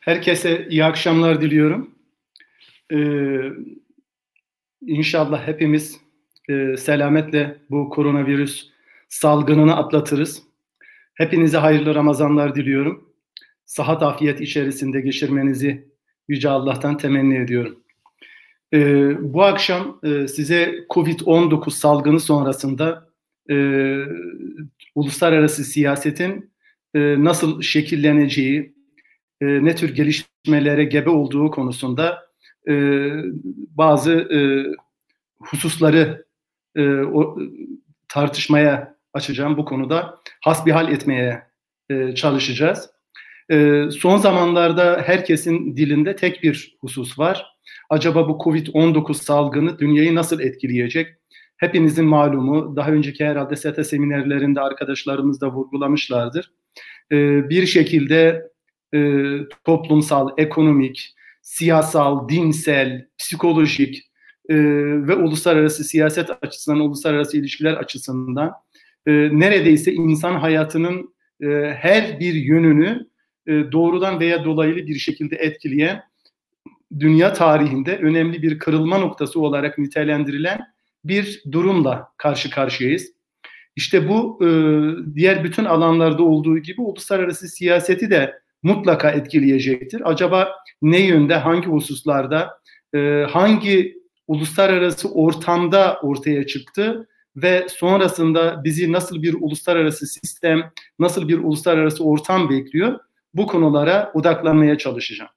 Herkese iyi akşamlar diliyorum. Ee, inşallah hepimiz e, selametle bu koronavirüs salgınını atlatırız. Hepinize hayırlı Ramazanlar diliyorum. Sahat afiyet içerisinde geçirmenizi Yüce Allah'tan temenni ediyorum. Ee, bu akşam e, size Covid-19 salgını sonrasında e, uluslararası siyasetin e, nasıl şekilleneceği, e, ne tür gelişmelere gebe olduğu konusunda e, bazı e, hususları e, o, tartışmaya açacağım bu konuda hasbihal etmeye e, çalışacağız. E, son zamanlarda herkesin dilinde tek bir husus var. Acaba bu Covid-19 salgını dünyayı nasıl etkileyecek? Hepinizin malumu, daha önceki herhalde SETA seminerlerinde arkadaşlarımız da vurgulamışlardır. E, bir şekilde e, toplumsal, ekonomik, siyasal, dinsel, psikolojik e, ve uluslararası siyaset açısından, uluslararası ilişkiler açısından e, neredeyse insan hayatının e, her bir yönünü e, doğrudan veya dolaylı bir şekilde etkileyen dünya tarihinde önemli bir kırılma noktası olarak nitelendirilen bir durumla karşı karşıyayız. İşte bu e, diğer bütün alanlarda olduğu gibi uluslararası siyaseti de mutlaka etkileyecektir. Acaba ne yönde, hangi hususlarda, e, hangi uluslararası ortamda ortaya çıktı ve sonrasında bizi nasıl bir uluslararası sistem, nasıl bir uluslararası ortam bekliyor? Bu konulara odaklanmaya çalışacağım.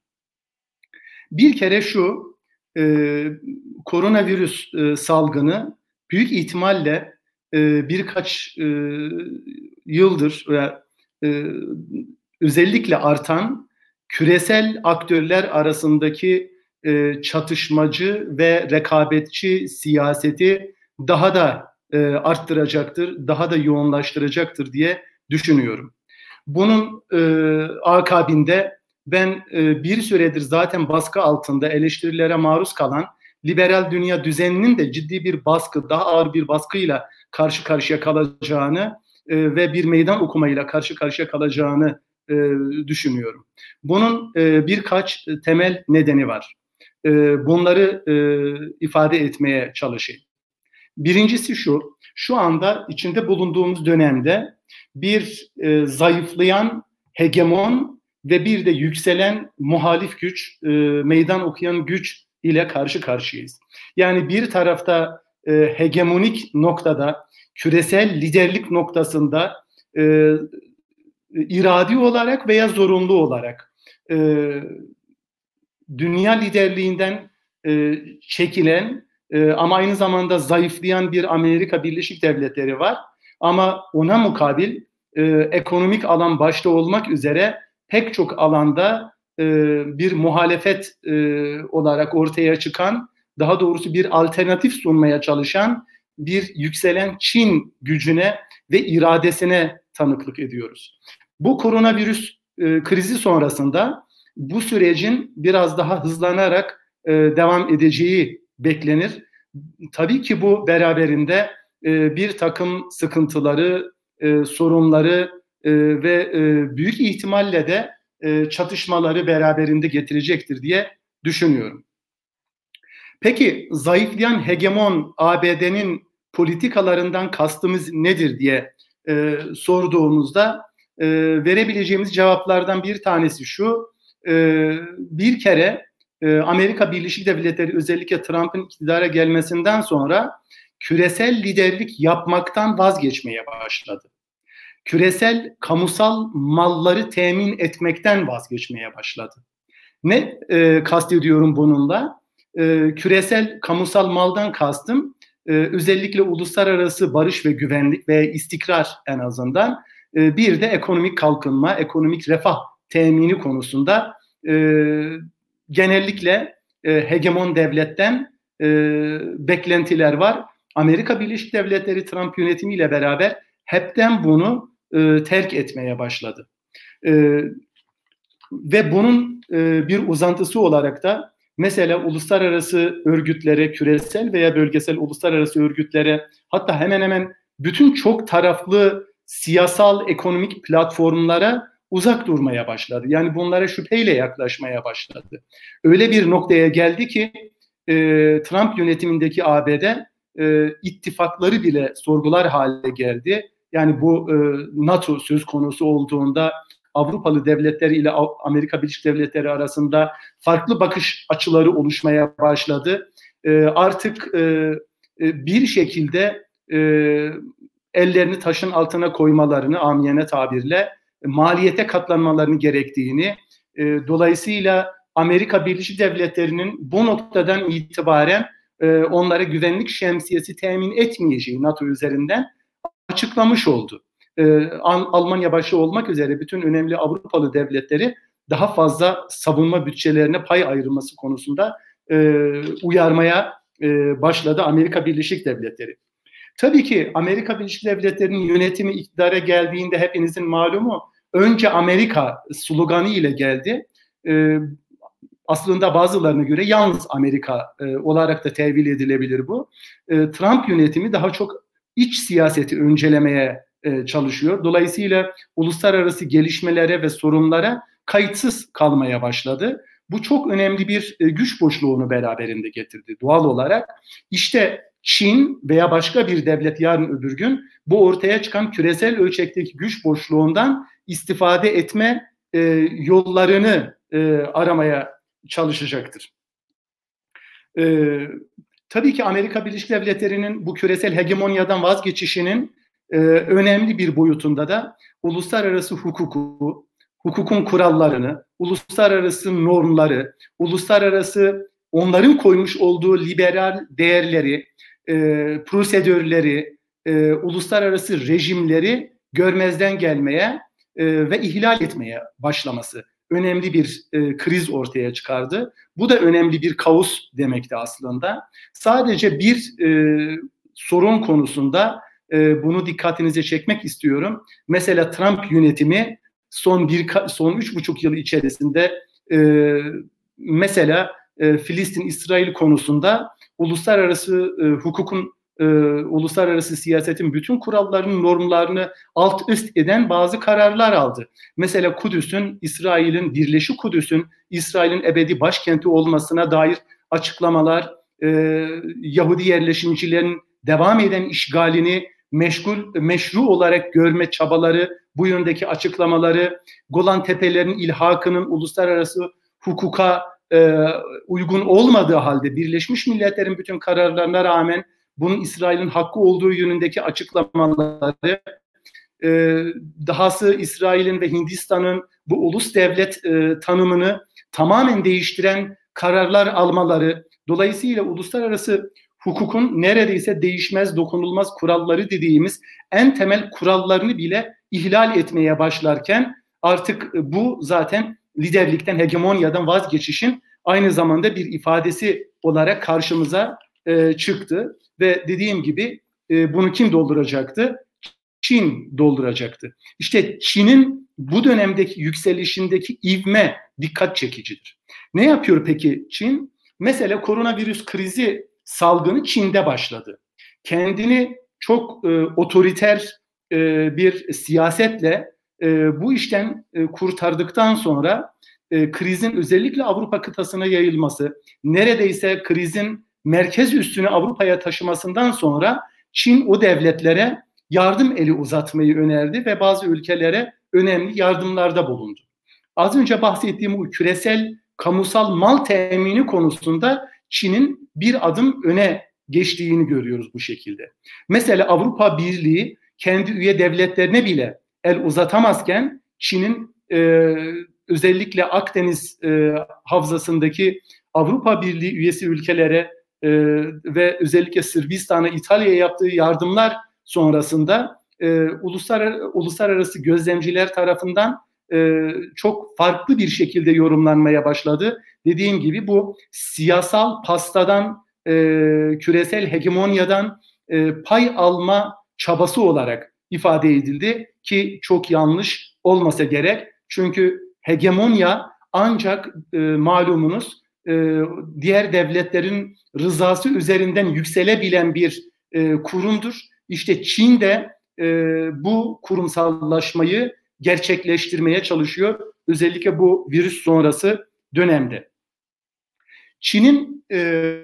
Bir kere şu, e, koronavirüs e, salgını büyük ihtimalle e, birkaç e, yıldır veya e, özellikle artan küresel aktörler arasındaki e, çatışmacı ve rekabetçi siyaseti daha da e, arttıracaktır, daha da yoğunlaştıracaktır diye düşünüyorum. Bunun e, akabinde ben e, bir süredir zaten baskı altında eleştirilere maruz kalan liberal dünya düzeninin de ciddi bir baskı, daha ağır bir baskıyla karşı karşıya kalacağını e, ve bir meydan okumayla karşı karşıya kalacağını e, düşünüyorum. Bunun e, birkaç temel nedeni var. E, bunları e, ifade etmeye çalışayım. Birincisi şu, şu anda içinde bulunduğumuz dönemde bir e, zayıflayan hegemon ve bir de yükselen muhalif güç, e, meydan okuyan güç ile karşı karşıyayız. Yani bir tarafta e, hegemonik noktada, küresel liderlik noktasında e, iradi olarak veya zorunlu olarak e, dünya liderliğinden e, çekilen e, ama aynı zamanda zayıflayan bir Amerika Birleşik Devletleri var. Ama ona mukabil e, ekonomik alan başta olmak üzere pek çok alanda e, bir muhalefet e, olarak ortaya çıkan, daha doğrusu bir alternatif sunmaya çalışan bir yükselen Çin gücüne ve iradesine tanıklık ediyoruz. Bu koronavirüs e, krizi sonrasında bu sürecin biraz daha hızlanarak e, devam edeceği beklenir. Tabii ki bu beraberinde e, bir takım sıkıntıları, e, sorunları e, ve e, büyük ihtimalle de e, çatışmaları beraberinde getirecektir diye düşünüyorum. Peki zayıflayan hegemon ABD'nin politikalarından kastımız nedir diye e, sorduğumuzda e, verebileceğimiz cevaplardan bir tanesi şu. E, bir kere e, Amerika Birleşik Devletleri özellikle Trump'ın iktidara gelmesinden sonra küresel liderlik yapmaktan vazgeçmeye başladı. Küresel kamusal malları temin etmekten vazgeçmeye başladı. Ne e, kastediyorum bununla? E, küresel kamusal maldan kastım e, özellikle uluslararası barış ve güvenlik ve istikrar en azından e, bir de ekonomik kalkınma, ekonomik refah temini konusunda e, genellikle e, hegemon devletten e, beklentiler var. Amerika Birleşik Devletleri Trump yönetimiyle beraber hepten bunu e, terk etmeye başladı. E, ve bunun e, bir uzantısı olarak da mesela uluslararası örgütlere, küresel veya bölgesel uluslararası örgütlere hatta hemen hemen bütün çok taraflı siyasal ekonomik platformlara uzak durmaya başladı. Yani bunlara şüpheyle yaklaşmaya başladı. Öyle bir noktaya geldi ki e, Trump yönetimindeki ABD e, ittifakları bile sorgular hale geldi. Yani bu e, NATO söz konusu olduğunda Avrupalı devletleri ile Amerika Birleşik Devletleri arasında farklı bakış açıları oluşmaya başladı. E, artık e, e, bir şekilde e, ellerini taşın altına koymalarını amiyane tabirle maliyete katlanmalarını gerektiğini e, dolayısıyla Amerika Birleşik Devletleri'nin bu noktadan itibaren e, onlara güvenlik şemsiyesi temin etmeyeceği NATO üzerinden açıklamış oldu. E, Almanya başta olmak üzere bütün önemli Avrupalı devletleri daha fazla savunma bütçelerine pay ayrılması konusunda e, uyarmaya e, başladı Amerika Birleşik Devletleri. Tabii ki Amerika Birleşik Devletleri'nin yönetimi iktidara geldiğinde hepinizin malumu önce Amerika sloganı ile geldi. E, aslında bazılarına göre yalnız Amerika e, olarak da tevil edilebilir bu. E, Trump yönetimi daha çok iç siyaseti öncelemeye e, çalışıyor. Dolayısıyla uluslararası gelişmelere ve sorunlara kayıtsız kalmaya başladı. Bu çok önemli bir e, güç boşluğunu beraberinde getirdi doğal olarak. İşte Çin veya başka bir devlet yarın öbür gün bu ortaya çıkan küresel ölçekteki güç boşluğundan istifade etme e, yollarını e, aramaya çalışacaktır. E, tabii ki Amerika Birleşik Devletleri'nin bu küresel hegemonyadan vazgeçişinin e, önemli bir boyutunda da uluslararası hukuku, hukukun kurallarını, uluslararası normları, uluslararası onların koymuş olduğu liberal değerleri, e, prosedürleri, e, uluslararası rejimleri görmezden gelmeye e, ve ihlal etmeye başlaması önemli bir e, kriz ortaya çıkardı. Bu da önemli bir kaos demekti aslında. Sadece bir e, sorun konusunda e, bunu dikkatinize çekmek istiyorum. Mesela Trump yönetimi son bir son üç buçuk yıl içerisinde e, mesela e, Filistin-İsrail konusunda uluslararası e, hukukun e, uluslararası siyasetin bütün kurallarının normlarını alt üst eden bazı kararlar aldı. Mesela Kudüs'ün İsrail'in birleşik Kudüs'ün İsrail'in ebedi başkenti olmasına dair açıklamalar, e, Yahudi yerleşimcilerin devam eden işgalini meşgul meşru olarak görme çabaları, bu yöndeki açıklamaları, Golan Tepelerinin ilhakının uluslararası hukuka e, uygun olmadığı halde Birleşmiş Milletler'in bütün kararlarına rağmen bunun İsrail'in hakkı olduğu yönündeki açıklamaları, e, dahası İsrail'in ve Hindistan'ın bu ulus devlet e, tanımını tamamen değiştiren kararlar almaları, dolayısıyla uluslararası hukukun neredeyse değişmez, dokunulmaz kuralları dediğimiz en temel kurallarını bile ihlal etmeye başlarken artık bu zaten liderlikten, hegemonyadan vazgeçişin aynı zamanda bir ifadesi olarak karşımıza e, çıktı ve dediğim gibi e, bunu kim dolduracaktı? Çin dolduracaktı. İşte Çin'in bu dönemdeki yükselişindeki ivme dikkat çekicidir. Ne yapıyor peki Çin? Mesela koronavirüs krizi salgını Çin'de başladı. Kendini çok e, otoriter e, bir siyasetle e, bu işten e, kurtardıktan sonra e, krizin özellikle Avrupa kıtasına yayılması, neredeyse krizin merkez üstünü Avrupa'ya taşımasından sonra Çin o devletlere yardım eli uzatmayı önerdi ve bazı ülkelere önemli yardımlarda bulundu. Az önce bahsettiğim bu küresel kamusal mal temini konusunda Çin'in bir adım öne geçtiğini görüyoruz bu şekilde. Mesela Avrupa Birliği kendi üye devletlerine bile el uzatamazken Çin'in e, özellikle Akdeniz e, havzasındaki Avrupa Birliği üyesi ülkelere e, ve özellikle Sırbistan'a, İtalya'ya yaptığı yardımlar sonrasında e, uluslararası, uluslararası gözlemciler tarafından e, çok farklı bir şekilde yorumlanmaya başladı. Dediğim gibi bu siyasal pastadan, e, küresel hegemonyadan e, pay alma çabası olarak ifade edildi ki çok yanlış olmasa gerek. Çünkü hegemonya ancak e, malumunuz e, diğer devletlerin rızası üzerinden yükselebilen bir e, kurumdur. İşte Çin de e, bu kurumsallaşmayı gerçekleştirmeye çalışıyor. Özellikle bu virüs sonrası dönemde. Çin'in e,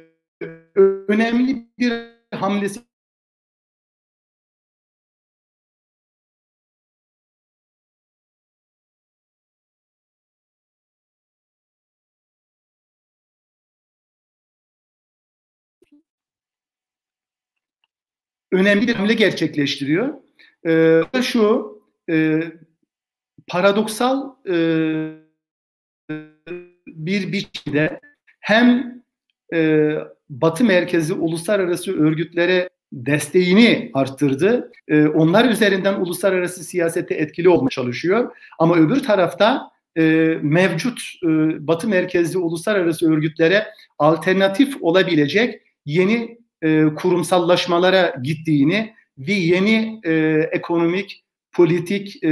önemli bir hamlesi önemli bir hamle gerçekleştiriyor. Ee, şu e, paradoksal e, bir biçimde hem e, Batı merkezi uluslararası örgütlere desteğini arttırdı. E, onlar üzerinden uluslararası siyasete etkili olmaya çalışıyor. Ama öbür tarafta e, mevcut e, Batı merkezli uluslararası örgütlere alternatif olabilecek yeni e, kurumsallaşmalara gittiğini ve yeni e, ekonomik, politik e,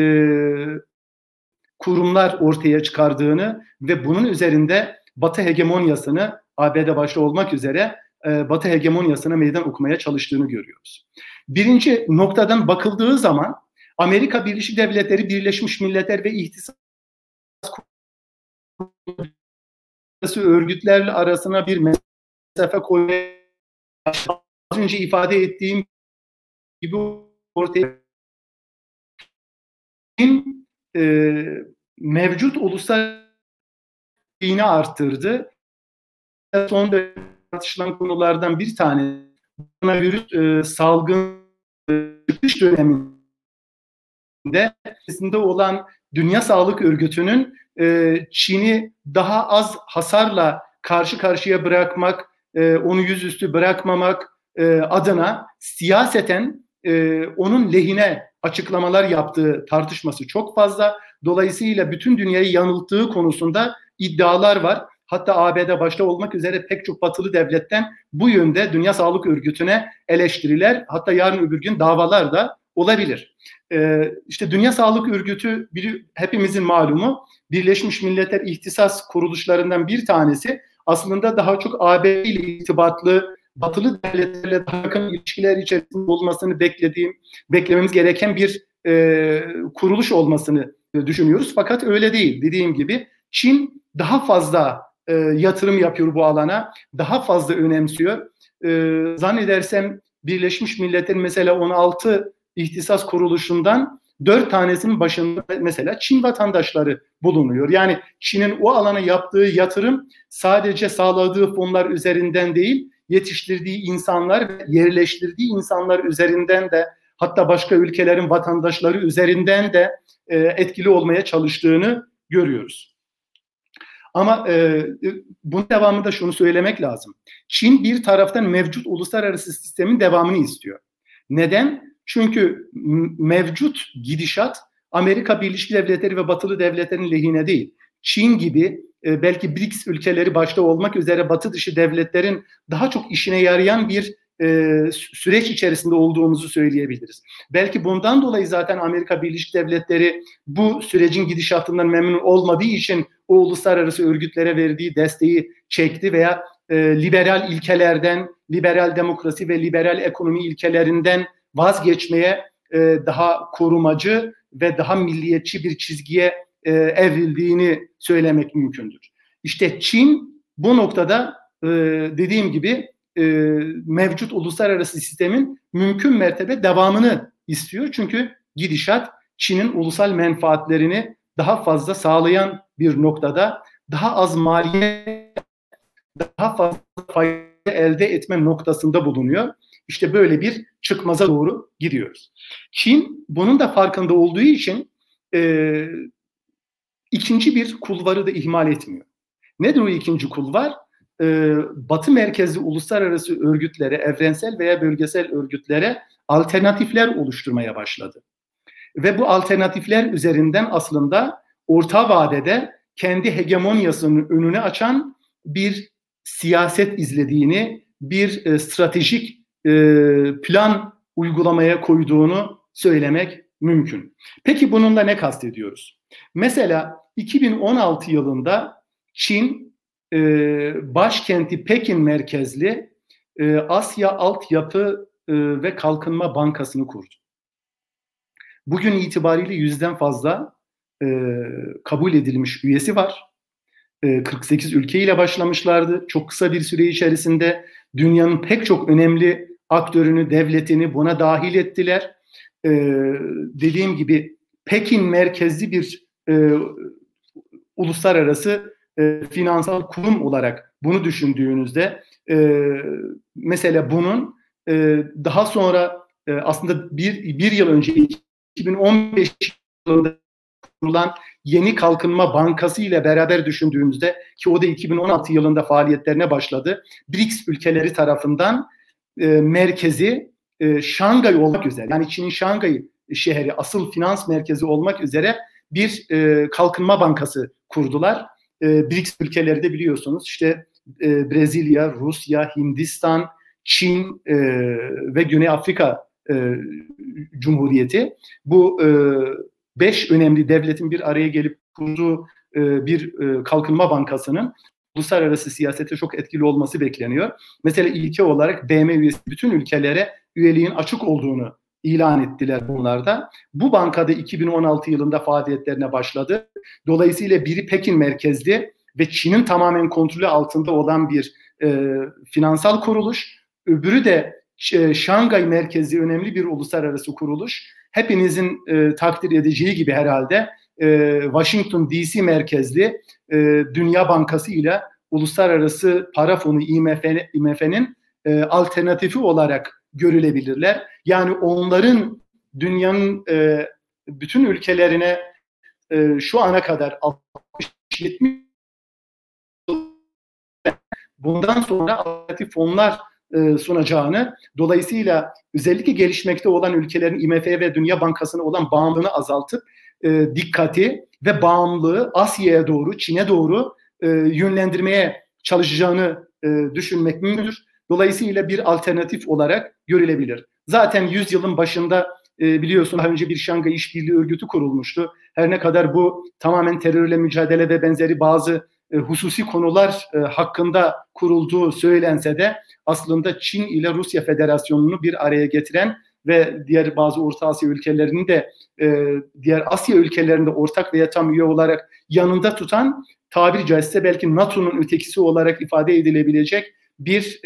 kurumlar ortaya çıkardığını ve bunun üzerinde Batı hegemonyasını ABD başta olmak üzere e, Batı hegemonyasına meydan okumaya çalıştığını görüyoruz. Birinci noktadan bakıldığı zaman Amerika Birleşik Devletleri, Birleşmiş Milletler ve İhtisas örgütlerle arasına bir mesafe koymaya az önce ifade ettiğim gibi ortaya e, mevcut uluslararası dini arttırdı. Son dönemde tartışılan konulardan bir tane koronavirüs e, salgın e, çıkış döneminde içerisinde olan Dünya Sağlık Örgütü'nün e, Çin'i daha az hasarla karşı karşıya bırakmak, e, onu yüzüstü bırakmamak e, adına siyaseten e, onun lehine açıklamalar yaptığı tartışması çok fazla. Dolayısıyla bütün dünyayı yanılttığı konusunda iddialar var. Hatta ABD başta olmak üzere pek çok batılı devletten bu yönde Dünya Sağlık Örgütü'ne eleştiriler hatta yarın öbür gün davalar da olabilir. Ee, işte Dünya Sağlık Örgütü hepimizin malumu Birleşmiş Milletler ihtisas kuruluşlarından bir tanesi aslında daha çok AB ile irtibatlı batılı devletlerle daha yakın ilişkiler içerisinde olmasını beklediğim, beklememiz gereken bir e, kuruluş olmasını düşünüyoruz. Fakat öyle değil. Dediğim gibi Çin daha fazla e, yatırım yapıyor bu alana, daha fazla önemsiyor. E, zannedersem Birleşmiş Milletler'in mesela 16 ihtisas kuruluşundan dört tanesinin başında mesela Çin vatandaşları bulunuyor. Yani Çin'in o alana yaptığı yatırım sadece sağladığı fonlar üzerinden değil, yetiştirdiği insanlar ve yerleştirdiği insanlar üzerinden de hatta başka ülkelerin vatandaşları üzerinden de e, etkili olmaya çalıştığını görüyoruz. Ama e, bunun devamında şunu söylemek lazım. Çin bir taraftan mevcut uluslararası sistemin devamını istiyor. Neden? Çünkü mevcut gidişat Amerika Birleşik Devletleri ve Batılı devletlerin lehine değil. Çin gibi e, belki BRICS ülkeleri başta olmak üzere batı dışı devletlerin daha çok işine yarayan bir e, süreç içerisinde olduğumuzu söyleyebiliriz. Belki bundan dolayı zaten Amerika Birleşik Devletleri bu sürecin gidişatından memnun olmadığı için o uluslararası örgütlere verdiği desteği çekti veya e, liberal ilkelerden, liberal demokrasi ve liberal ekonomi ilkelerinden vazgeçmeye e, daha korumacı ve daha milliyetçi bir çizgiye e, evrildiğini söylemek mümkündür. İşte Çin bu noktada e, dediğim gibi e, mevcut uluslararası sistemin mümkün mertebe devamını istiyor. Çünkü gidişat Çin'in ulusal menfaatlerini daha fazla sağlayan bir noktada daha az maliye daha fazla fayda elde etme noktasında bulunuyor. İşte böyle bir çıkmaza doğru gidiyoruz. Çin bunun da farkında olduğu için e, ikinci bir kulvarı da ihmal etmiyor. Nedir o ikinci kulvar? Ee, Batı merkezli uluslararası örgütlere, evrensel veya bölgesel örgütlere alternatifler oluşturmaya başladı. Ve bu alternatifler üzerinden aslında orta vadede kendi hegemonyasının önüne açan bir siyaset izlediğini, bir e, stratejik e, plan uygulamaya koyduğunu söylemek mümkün. Peki bununla ne kastediyoruz? Mesela 2016 yılında Çin e, başkenti Pekin merkezli e, Asya Altyapı e, ve Kalkınma Bankası'nı kurdu. Bugün itibariyle yüzden fazla e, kabul edilmiş üyesi var. E, 48 ülkeyle başlamışlardı. Çok kısa bir süre içerisinde dünyanın pek çok önemli aktörünü, devletini buna dahil ettiler. E, dediğim gibi Pekin merkezli bir e, uluslararası e, finansal kurum olarak bunu düşündüğünüzde e, mesela bunun e, daha sonra e, aslında bir, bir yıl önce 2015 yılında kurulan Yeni Kalkınma Bankası ile beraber düşündüğümüzde ki o da 2016 yılında faaliyetlerine başladı. BRICS ülkeleri tarafından e, merkezi e, Şangay olmak üzere yani Çin'in Şangay şehri asıl finans merkezi olmak üzere bir e, kalkınma bankası kurdular. E, BRICS ülkeleri de biliyorsunuz işte e, Brezilya, Rusya, Hindistan, Çin e, ve Güney Afrika e, Cumhuriyeti bu e, beş önemli devletin bir araya gelip kurduğu e, bir e, kalkınma bankasının uluslararası siyasete çok etkili olması bekleniyor. Mesela ilke olarak BM üyesi bütün ülkelere üyeliğin açık olduğunu ilan ettiler bunlarda. Bu bankada 2016 yılında faaliyetlerine başladı. Dolayısıyla biri Pekin merkezli ve Çin'in tamamen kontrolü altında olan bir e, finansal kuruluş. Öbürü de Şangay merkezli önemli bir uluslararası kuruluş. Hepinizin e, takdir edeceği gibi herhalde e, Washington DC merkezli e, Dünya Bankası ile Uluslararası Para Fonu IMF, IMF'nin e, alternatifi olarak görülebilirler. Yani onların dünyanın e, bütün ülkelerine e, şu ana kadar 60-70 bundan sonra alternatif fonlar e, sunacağını, dolayısıyla özellikle gelişmekte olan ülkelerin IMF ve Dünya Bankası'na olan bağımlılığını azaltıp e, dikkati ve bağımlılığı Asya'ya doğru, Çin'e doğru e, yönlendirmeye çalışacağını e, düşünmek mümkündür. Dolayısıyla bir alternatif olarak görülebilir. Zaten yüzyılın başında e, biliyorsun daha önce bir Şangay İşbirliği Örgütü kurulmuştu. Her ne kadar bu tamamen terörle mücadele ve benzeri bazı e, hususi konular e, hakkında kurulduğu söylense de aslında Çin ile Rusya Federasyonu'nu bir araya getiren ve diğer bazı Orta Asya ülkelerini de e, diğer Asya ülkelerinde ortak veya tam üye olarak yanında tutan tabiri caizse belki NATO'nun ötekisi olarak ifade edilebilecek bir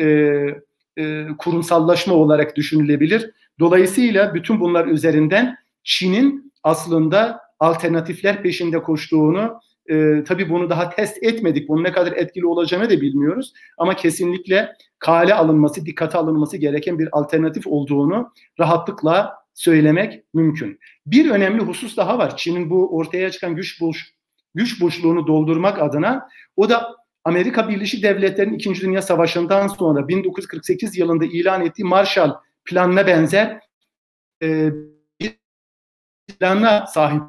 kurumsallaşma olarak düşünülebilir. Dolayısıyla bütün bunlar üzerinden Çin'in aslında alternatifler peşinde koştuğunu e, tabii bunu daha test etmedik. Bunun ne kadar etkili olacağını da bilmiyoruz. Ama kesinlikle kale alınması, dikkate alınması gereken bir alternatif olduğunu rahatlıkla söylemek mümkün. Bir önemli husus daha var. Çin'in bu ortaya çıkan güç boş güç boşluğunu doldurmak adına o da Amerika Birleşik Devletleri'nin 2. Dünya Savaşı'ndan sonra 1948 yılında ilan ettiği Marshall Planı'na benzer e, bir plana sahip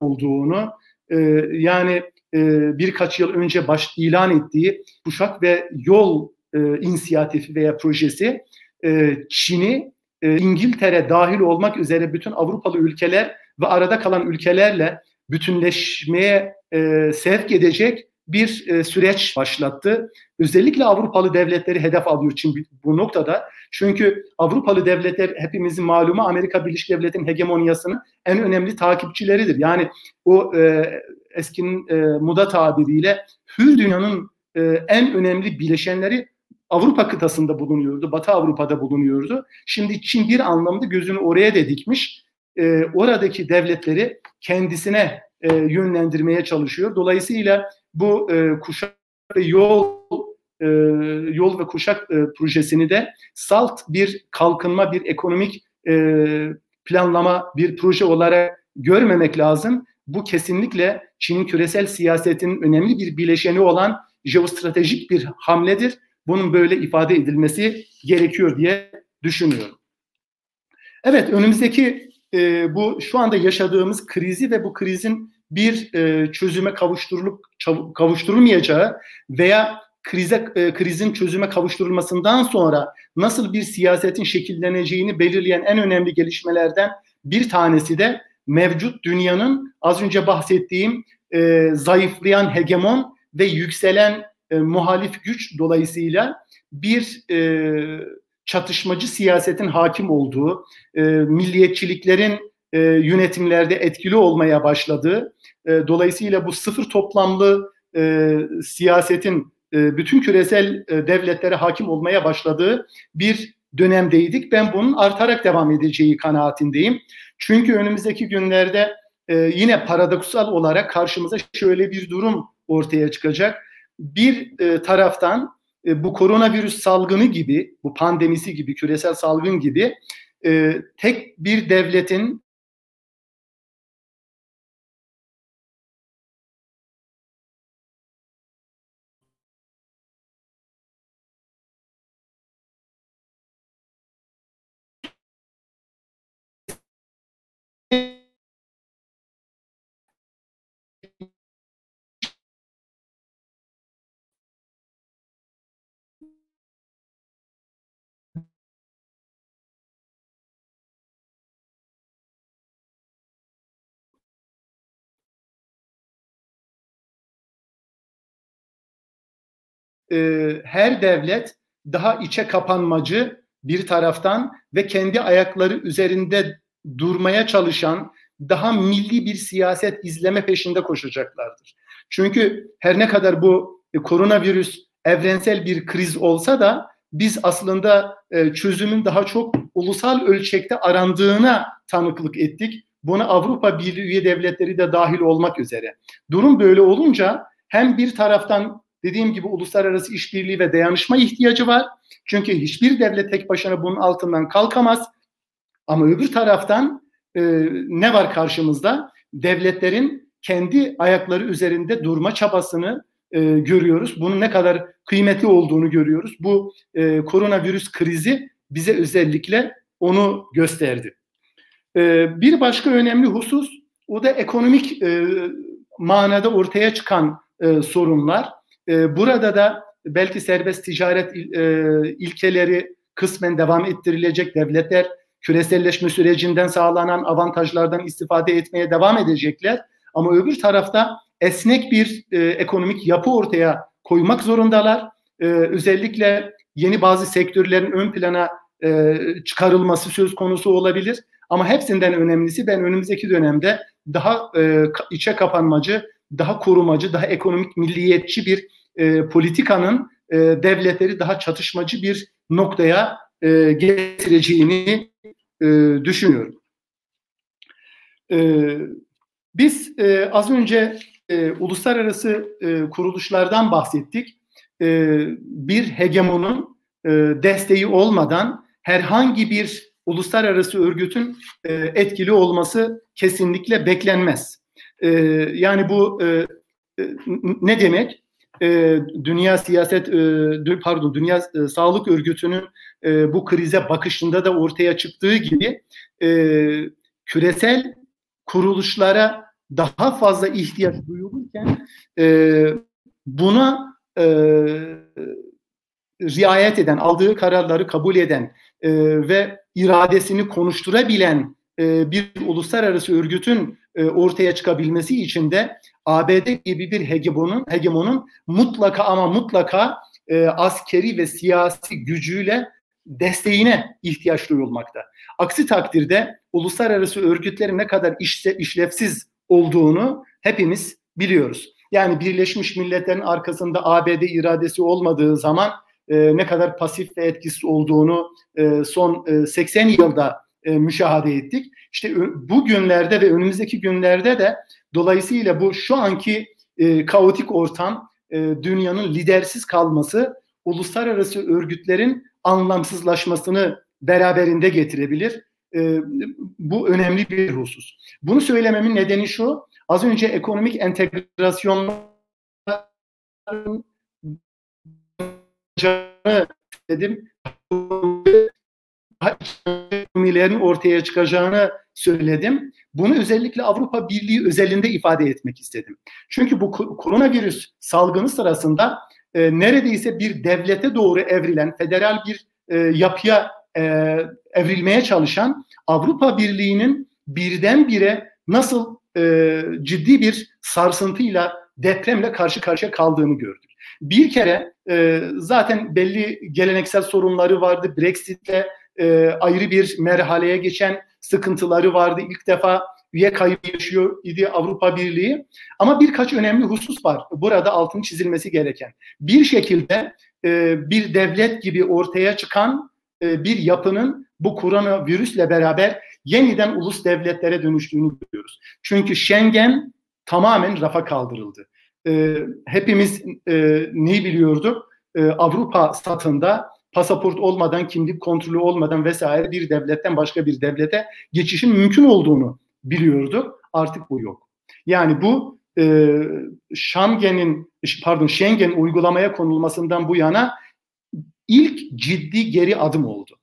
olduğunu e, yani e, birkaç yıl önce baş ilan ettiği kuşak ve yol e, inisiyatifi veya projesi e, Çin'i e, İngiltere dahil olmak üzere bütün Avrupalı ülkeler ve arada kalan ülkelerle bütünleşmeye e, sevk edecek bir e, süreç başlattı. Özellikle Avrupalı devletleri hedef alıyor Çin bu noktada. Çünkü Avrupalı devletler hepimizin malumu Amerika Birleşik Devletleri'nin hegemonyasının en önemli takipçileridir. Yani o e, eskinin e, muda tabiriyle hür dünyanın e, en önemli bileşenleri Avrupa kıtasında bulunuyordu, Batı Avrupa'da bulunuyordu. Şimdi Çin bir anlamda gözünü oraya da dikmiş. E, oradaki devletleri kendisine e, yönlendirmeye çalışıyor. Dolayısıyla bu e, kuşak ve yol e, yol ve kuşak e, projesini de salt bir kalkınma, bir ekonomik e, planlama, bir proje olarak görmemek lazım. Bu kesinlikle Çin'in küresel siyasetinin önemli bir bileşeni olan jeostratejik bir hamledir. Bunun böyle ifade edilmesi gerekiyor diye düşünüyorum. Evet, önümüzdeki e, bu şu anda yaşadığımız krizi ve bu krizin bir e, çözüme kavuşturulup kavuşturulmayacağı veya krize e, krizin çözüme kavuşturulmasından sonra nasıl bir siyasetin şekilleneceğini belirleyen en önemli gelişmelerden bir tanesi de mevcut dünyanın az önce bahsettiğim e, zayıflayan hegemon ve yükselen e, muhalif güç dolayısıyla bir e, çatışmacı siyasetin hakim olduğu, e, milliyetçiliklerin e, yönetimlerde etkili olmaya başladığı, e, dolayısıyla bu sıfır toplamlı e, siyasetin e, bütün küresel e, devletlere hakim olmaya başladığı bir dönemdeydik. Ben bunun artarak devam edeceği kanaatindeyim. Çünkü önümüzdeki günlerde e, yine paradoksal olarak karşımıza şöyle bir durum ortaya çıkacak. Bir e, taraftan e, bu koronavirüs salgını gibi, bu pandemisi gibi, küresel salgın gibi e, tek bir devletin e, her devlet daha içe kapanmacı bir taraftan ve kendi ayakları üzerinde durmaya çalışan daha milli bir siyaset izleme peşinde koşacaklardır. Çünkü her ne kadar bu e, koronavirüs evrensel bir kriz olsa da biz aslında e, çözümün daha çok ulusal ölçekte arandığına tanıklık ettik. Buna Avrupa Birliği üye devletleri de dahil olmak üzere. Durum böyle olunca hem bir taraftan dediğim gibi uluslararası işbirliği ve dayanışma ihtiyacı var. Çünkü hiçbir devlet tek başına bunun altından kalkamaz. Ama öbür taraftan e, ne var karşımızda? Devletlerin kendi ayakları üzerinde durma çabasını e, görüyoruz. Bunun ne kadar kıymetli olduğunu görüyoruz. Bu e, koronavirüs krizi bize özellikle onu gösterdi. E, bir başka önemli husus o da ekonomik e, manada ortaya çıkan e, sorunlar. E, burada da belki serbest ticaret e, ilkeleri kısmen devam ettirilecek devletler küreselleşme sürecinden sağlanan avantajlardan istifade etmeye devam edecekler. Ama öbür tarafta esnek bir e, ekonomik yapı ortaya koymak zorundalar. E, özellikle yeni bazı sektörlerin ön plana e, çıkarılması söz konusu olabilir. Ama hepsinden önemlisi ben önümüzdeki dönemde daha e, içe kapanmacı, daha korumacı, daha ekonomik milliyetçi bir e, politikanın e, devletleri daha çatışmacı bir noktaya e, getireceğini e, düşünüyorum. E, biz e, az önce e, uluslararası e, kuruluşlardan bahsettik. E, bir hegemonun e, desteği olmadan herhangi bir uluslararası örgütün e, etkili olması kesinlikle beklenmez. E, yani bu e, e ne demek? E, Dünya Siyaset e, pardon Dünya e, Sağlık Örgütü'nün e, bu krize bakışında da ortaya çıktığı gibi e, küresel kuruluşlara daha fazla ihtiyaç duyulurken e, buna e, riayet eden, aldığı kararları kabul eden e, ve iradesini konuşturabilen e, bir uluslararası örgütün ortaya çıkabilmesi için de ABD gibi bir hegemonun hegemonun mutlaka ama mutlaka e, askeri ve siyasi gücüyle desteğine ihtiyaç duyulmakta. Aksi takdirde uluslararası örgütlerin ne kadar işle, işlevsiz olduğunu hepimiz biliyoruz. Yani Birleşmiş Milletler'in arkasında ABD iradesi olmadığı zaman e, ne kadar pasif ve etkisiz olduğunu e, son e, 80 yılda e, müşahede ettik. İşte bu günlerde ve önümüzdeki günlerde de dolayısıyla bu şu anki e, kaotik ortam e, dünyanın lidersiz kalması uluslararası örgütlerin anlamsızlaşmasını beraberinde getirebilir. E, bu önemli bir husus. Bunu söylememin nedeni şu. Az önce ekonomik entegrasyon dedim ekonomilerin ortaya çıkacağını söyledim. Bunu özellikle Avrupa Birliği özelinde ifade etmek istedim. Çünkü bu koronavirüs salgını sırasında e, neredeyse bir devlete doğru evrilen federal bir e, yapıya e, evrilmeye çalışan Avrupa Birliği'nin birdenbire nasıl e, ciddi bir sarsıntıyla depremle karşı karşıya kaldığını gördük. Bir kere e, zaten belli geleneksel sorunları vardı. Brexit'le e, ayrı bir merhaleye geçen sıkıntıları vardı. İlk defa üye kaybı yaşıyor idi Avrupa Birliği. Ama birkaç önemli husus var burada altın çizilmesi gereken. Bir şekilde e, bir devlet gibi ortaya çıkan e, bir yapının bu koronavirüsle beraber yeniden ulus devletlere dönüştüğünü görüyoruz. Çünkü Schengen tamamen rafa kaldırıldı. E, hepimiz e, neyi biliyorduk? E, Avrupa satında pasaport olmadan, kimlik kontrolü olmadan vesaire bir devletten başka bir devlete geçişin mümkün olduğunu biliyorduk. Artık bu yok. Yani bu e, Schengen'in pardon Schengen uygulamaya konulmasından bu yana ilk ciddi geri adım oldu.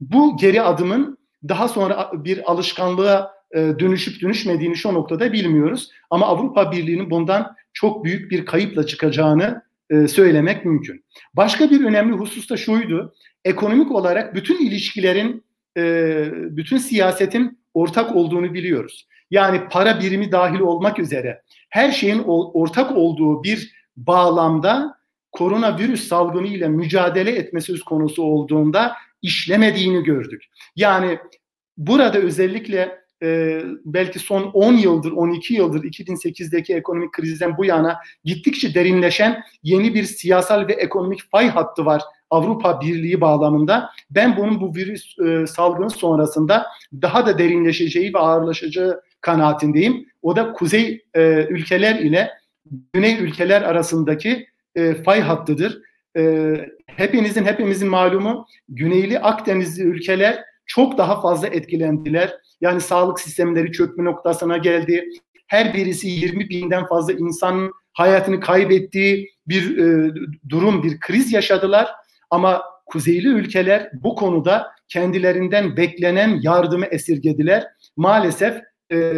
Bu geri adımın daha sonra bir alışkanlığa e, dönüşüp dönüşmediğini şu noktada bilmiyoruz. Ama Avrupa Birliği'nin bundan çok büyük bir kayıpla çıkacağını e, söylemek mümkün. Başka bir önemli husus da şuydu. Ekonomik olarak bütün ilişkilerin, e, bütün siyasetin ortak olduğunu biliyoruz. Yani para birimi dahil olmak üzere her şeyin ortak olduğu bir bağlamda koronavirüs salgını ile mücadele etme söz konusu olduğunda işlemediğini gördük. Yani burada özellikle e, belki son 10 yıldır, 12 yıldır 2008'deki ekonomik krizden bu yana gittikçe derinleşen yeni bir siyasal ve ekonomik fay hattı var Avrupa Birliği bağlamında. Ben bunun bu virüs e, salgını sonrasında daha da derinleşeceği ve ağırlaşacağı kanaatindeyim. O da kuzey e, ülkeler ile güney ülkeler arasındaki e, fay hattıdır. E, hepinizin hepimizin malumu güneyli Akdenizli ülkeler çok daha fazla etkilendiler. Yani sağlık sistemleri çökme noktasına geldi. Her birisi 20 binden fazla insanın hayatını kaybettiği bir e, durum, bir kriz yaşadılar. Ama kuzeyli ülkeler bu konuda kendilerinden beklenen yardımı esirgediler. Maalesef e,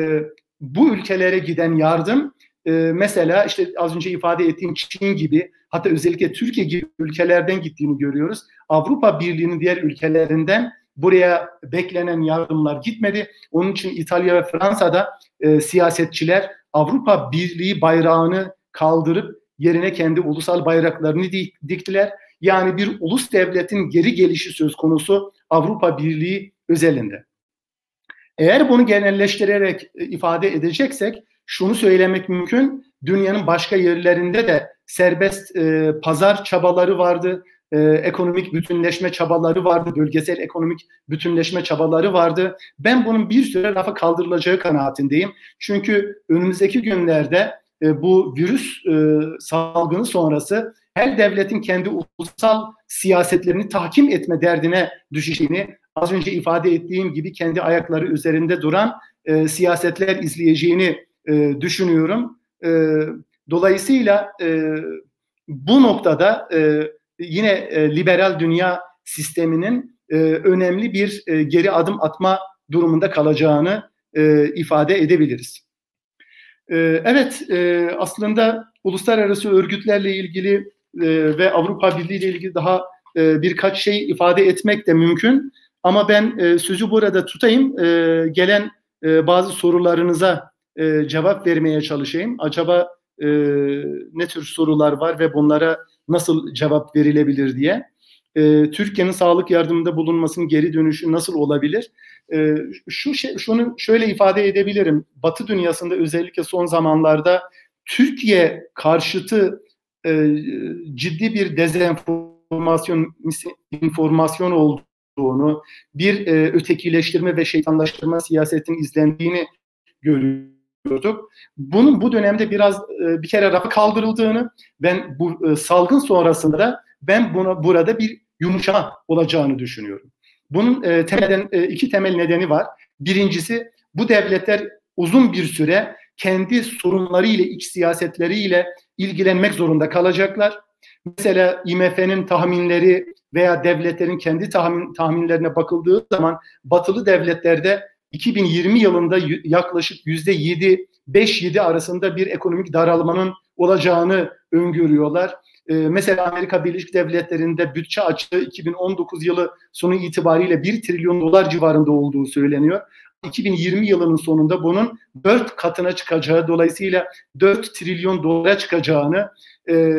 bu ülkelere giden yardım e, mesela işte az önce ifade ettiğim Çin gibi hatta özellikle Türkiye gibi ülkelerden gittiğini görüyoruz. Avrupa Birliği'nin diğer ülkelerinden buraya beklenen yardımlar gitmedi. Onun için İtalya ve Fransa'da e, siyasetçiler Avrupa Birliği bayrağını kaldırıp yerine kendi ulusal bayraklarını diktiler. Yani bir ulus devletin geri gelişi söz konusu Avrupa Birliği özelinde. Eğer bunu genelleştirerek e, ifade edeceksek şunu söylemek mümkün. Dünyanın başka yerlerinde de serbest e, pazar çabaları vardı. E, ekonomik bütünleşme çabaları vardı. Bölgesel ekonomik bütünleşme çabaları vardı. Ben bunun bir süre rafa kaldırılacağı kanaatindeyim. Çünkü önümüzdeki günlerde e, bu virüs e, salgını sonrası her devletin kendi ulusal siyasetlerini tahkim etme derdine düşeceğini az önce ifade ettiğim gibi kendi ayakları üzerinde duran e, siyasetler izleyeceğini e, düşünüyorum. E, dolayısıyla e, bu noktada e, yine e, liberal dünya sisteminin e, önemli bir e, geri adım atma durumunda kalacağını e, ifade edebiliriz. E, evet, e, aslında uluslararası örgütlerle ilgili e, ve Avrupa Birliği ile ilgili daha e, birkaç şey ifade etmek de mümkün. Ama ben e, sözü burada tutayım. E, gelen e, bazı sorularınıza e, cevap vermeye çalışayım. Acaba e, ne tür sorular var ve bunlara nasıl cevap verilebilir diye. E, Türkiye'nin sağlık yardımında bulunmasının geri dönüşü nasıl olabilir? E, şu şey, şunu şöyle ifade edebilirim. Batı dünyasında özellikle son zamanlarda Türkiye karşıtı e, ciddi bir dezenformasyon informasyon olduğunu, bir e, ötekileştirme ve şeytanlaştırma siyasetin izlendiğini görüyorduk. Bunun bu dönemde biraz e, bir kere rafa kaldırıldığını, ben bu e, salgın sonrasında ben buna burada bir yumuşama olacağını düşünüyorum. Bunun e, temelden e, iki temel nedeni var. Birincisi bu devletler uzun bir süre kendi sorunlarıyla, iç siyasetleriyle ilgilenmek zorunda kalacaklar. Mesela IMF'nin tahminleri veya devletlerin kendi tahmin, tahminlerine bakıldığı zaman batılı devletlerde 2020 yılında yaklaşık yüzde 7 5-7 arasında bir ekonomik daralmanın olacağını öngörüyorlar. Ee, mesela Amerika Birleşik Devletleri'nde bütçe açığı 2019 yılı sonu itibariyle 1 trilyon dolar civarında olduğu söyleniyor. 2020 yılının sonunda bunun 4 katına çıkacağı dolayısıyla 4 trilyon dolara çıkacağını e,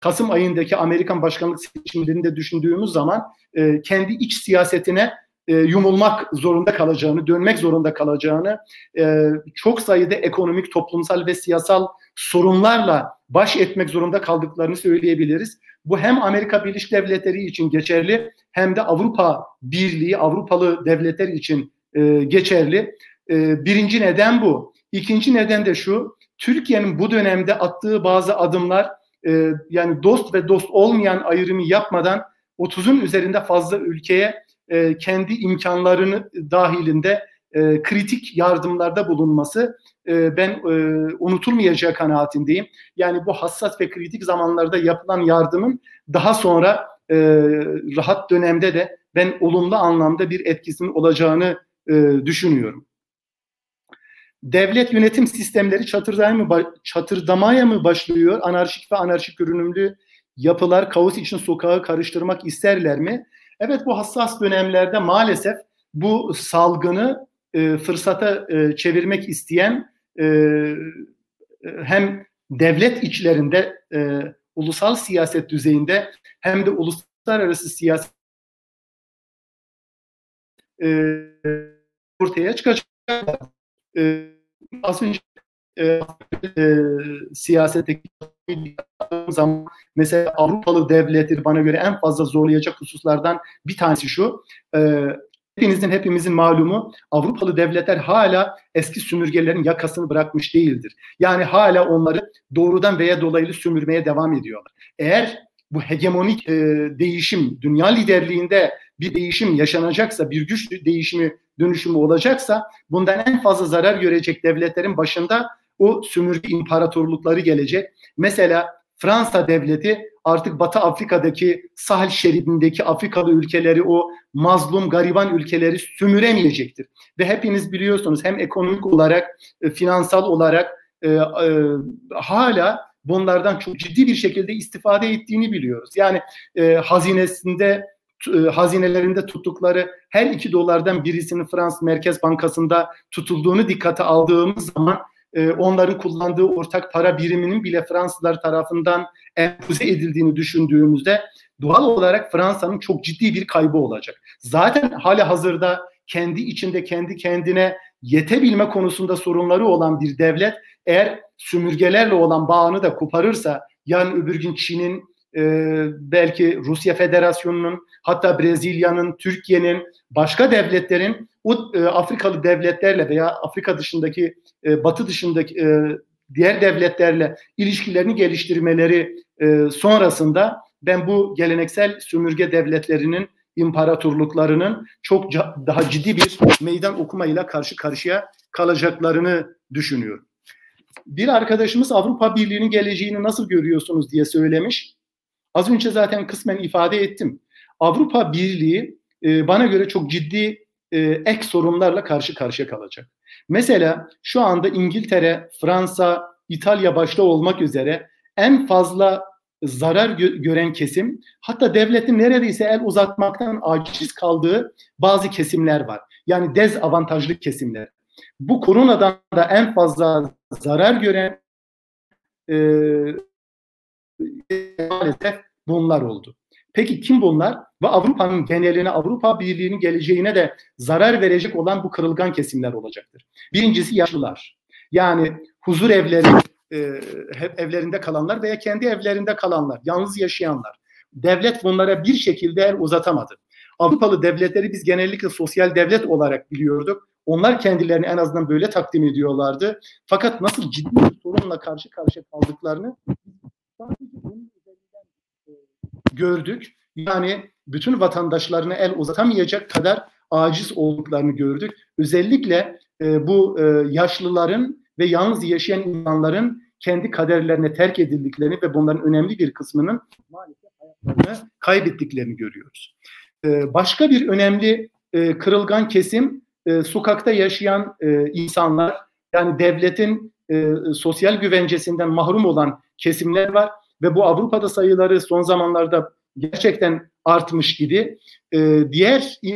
Kasım ayındaki Amerikan başkanlık seçimlerinde düşündüğümüz zaman e, kendi iç siyasetine e, yumulmak zorunda kalacağını, dönmek zorunda kalacağını, e, çok sayıda ekonomik, toplumsal ve siyasal sorunlarla baş etmek zorunda kaldıklarını söyleyebiliriz. Bu hem Amerika Birleşik Devletleri için geçerli hem de Avrupa Birliği, Avrupalı devletler için e, geçerli. E, birinci neden bu. İkinci neden de şu, Türkiye'nin bu dönemde attığı bazı adımlar e, yani dost ve dost olmayan ayrımı yapmadan 30'un üzerinde fazla ülkeye e, kendi imkanlarını dahilinde e, kritik yardımlarda bulunması e, ben e, unutulmayacağı kanaatindeyim. Yani bu hassas ve kritik zamanlarda yapılan yardımın daha sonra e, rahat dönemde de ben olumlu anlamda bir etkisinin olacağını e, düşünüyorum. Devlet yönetim sistemleri çatırdamaya mı, çatırdamaya mı başlıyor? Anarşik ve anarşik görünümlü yapılar kaos için sokağı karıştırmak isterler mi? Evet bu hassas dönemlerde maalesef bu salgını e, fırsata e, çevirmek isteyen e, e hem devlet içlerinde e, ulusal siyaset düzeyinde hem de uluslararası siyaset e, ortaya çıkacak. E, az e, e, siyasetteki zaman mesela Avrupalı devletleri bana göre en fazla zorlayacak hususlardan bir tanesi şu. E, hepinizin hepimizin malumu Avrupalı devletler hala eski sömürgelerin yakasını bırakmış değildir. Yani hala onları doğrudan veya dolaylı sömürmeye devam ediyorlar. Eğer bu hegemonik e, değişim dünya liderliğinde bir değişim yaşanacaksa, bir güç değişimi dönüşümü olacaksa bundan en fazla zarar görecek devletlerin başında o sömürge imparatorlukları gelecek. Mesela Fransa devleti artık Batı Afrika'daki sahil şeridindeki Afrikalı ülkeleri o mazlum gariban ülkeleri sömüremeyecektir. Ve hepiniz biliyorsunuz hem ekonomik olarak, e, finansal olarak e, e, hala bunlardan çok ciddi bir şekilde istifade ettiğini biliyoruz. Yani e, hazinesinde e, hazinelerinde tuttukları her iki dolardan birisinin Fransız Merkez Bankası'nda tutulduğunu dikkate aldığımız zaman e, onların kullandığı ortak para biriminin bile Fransızlar tarafından empoze edildiğini düşündüğümüzde doğal olarak Fransa'nın çok ciddi bir kaybı olacak. Zaten hali hazırda kendi içinde kendi kendine yetebilme konusunda sorunları olan bir devlet eğer sömürgelerle olan bağını da koparırsa yani öbür gün Çin'in e, belki Rusya Federasyonu'nun hatta Brezilya'nın, Türkiye'nin, başka devletlerin e, Afrikalı devletlerle veya Afrika dışındaki, e, Batı dışındaki e, diğer devletlerle ilişkilerini geliştirmeleri e, sonrasında ben bu geleneksel sömürge devletlerinin imparatorluklarının çok daha ciddi bir meydan okumayla karşı karşıya kalacaklarını düşünüyorum. Bir arkadaşımız Avrupa Birliği'nin geleceğini nasıl görüyorsunuz diye söylemiş. Az önce zaten kısmen ifade ettim. Avrupa Birliği e, bana göre çok ciddi e, ek sorunlarla karşı karşıya kalacak. Mesela şu anda İngiltere, Fransa, İtalya başta olmak üzere en fazla zarar gö- gören kesim hatta devletin neredeyse el uzatmaktan aciz kaldığı bazı kesimler var. Yani dezavantajlı kesimler. Bu koronadan da en fazla zarar gören e, maalesef bunlar oldu. Peki kim bunlar? Ve Avrupa'nın geneline, Avrupa Birliği'nin geleceğine de zarar verecek olan bu kırılgan kesimler olacaktır. Birincisi yaşlılar. Yani huzur evleri, e, hep evlerinde kalanlar veya kendi evlerinde kalanlar, yalnız yaşayanlar. Devlet bunlara bir şekilde el uzatamadı. Avrupalı devletleri biz genellikle sosyal devlet olarak biliyorduk. Onlar kendilerini en azından böyle takdim ediyorlardı. Fakat nasıl ciddi bir sorunla karşı karşıya kaldıklarını gördük. Yani bütün vatandaşlarına el uzatamayacak kadar aciz olduklarını gördük. Özellikle e, bu e, yaşlıların ve yalnız yaşayan insanların kendi kaderlerine terk edildiklerini ve bunların önemli bir kısmının maalesef hayatlarını kaybettiklerini görüyoruz. E, başka bir önemli e, kırılgan kesim e, sokakta yaşayan e, insanlar yani devletin e, sosyal güvencesinden mahrum olan kesimler var ve bu Avrupa'da sayıları son zamanlarda gerçekten artmış idi. Ee, diğer e,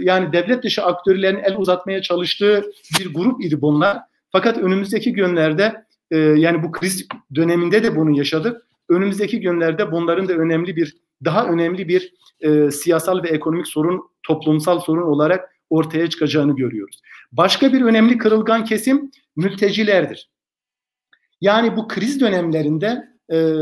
yani devlet dışı aktörlerin el uzatmaya çalıştığı bir grup idi bunlar. Fakat önümüzdeki günlerde e, yani bu kriz döneminde de bunu yaşadık. Önümüzdeki günlerde bunların da önemli bir daha önemli bir e, siyasal ve ekonomik sorun toplumsal sorun olarak ortaya çıkacağını görüyoruz. Başka bir önemli kırılgan kesim mültecilerdir. Yani bu kriz dönemlerinde e,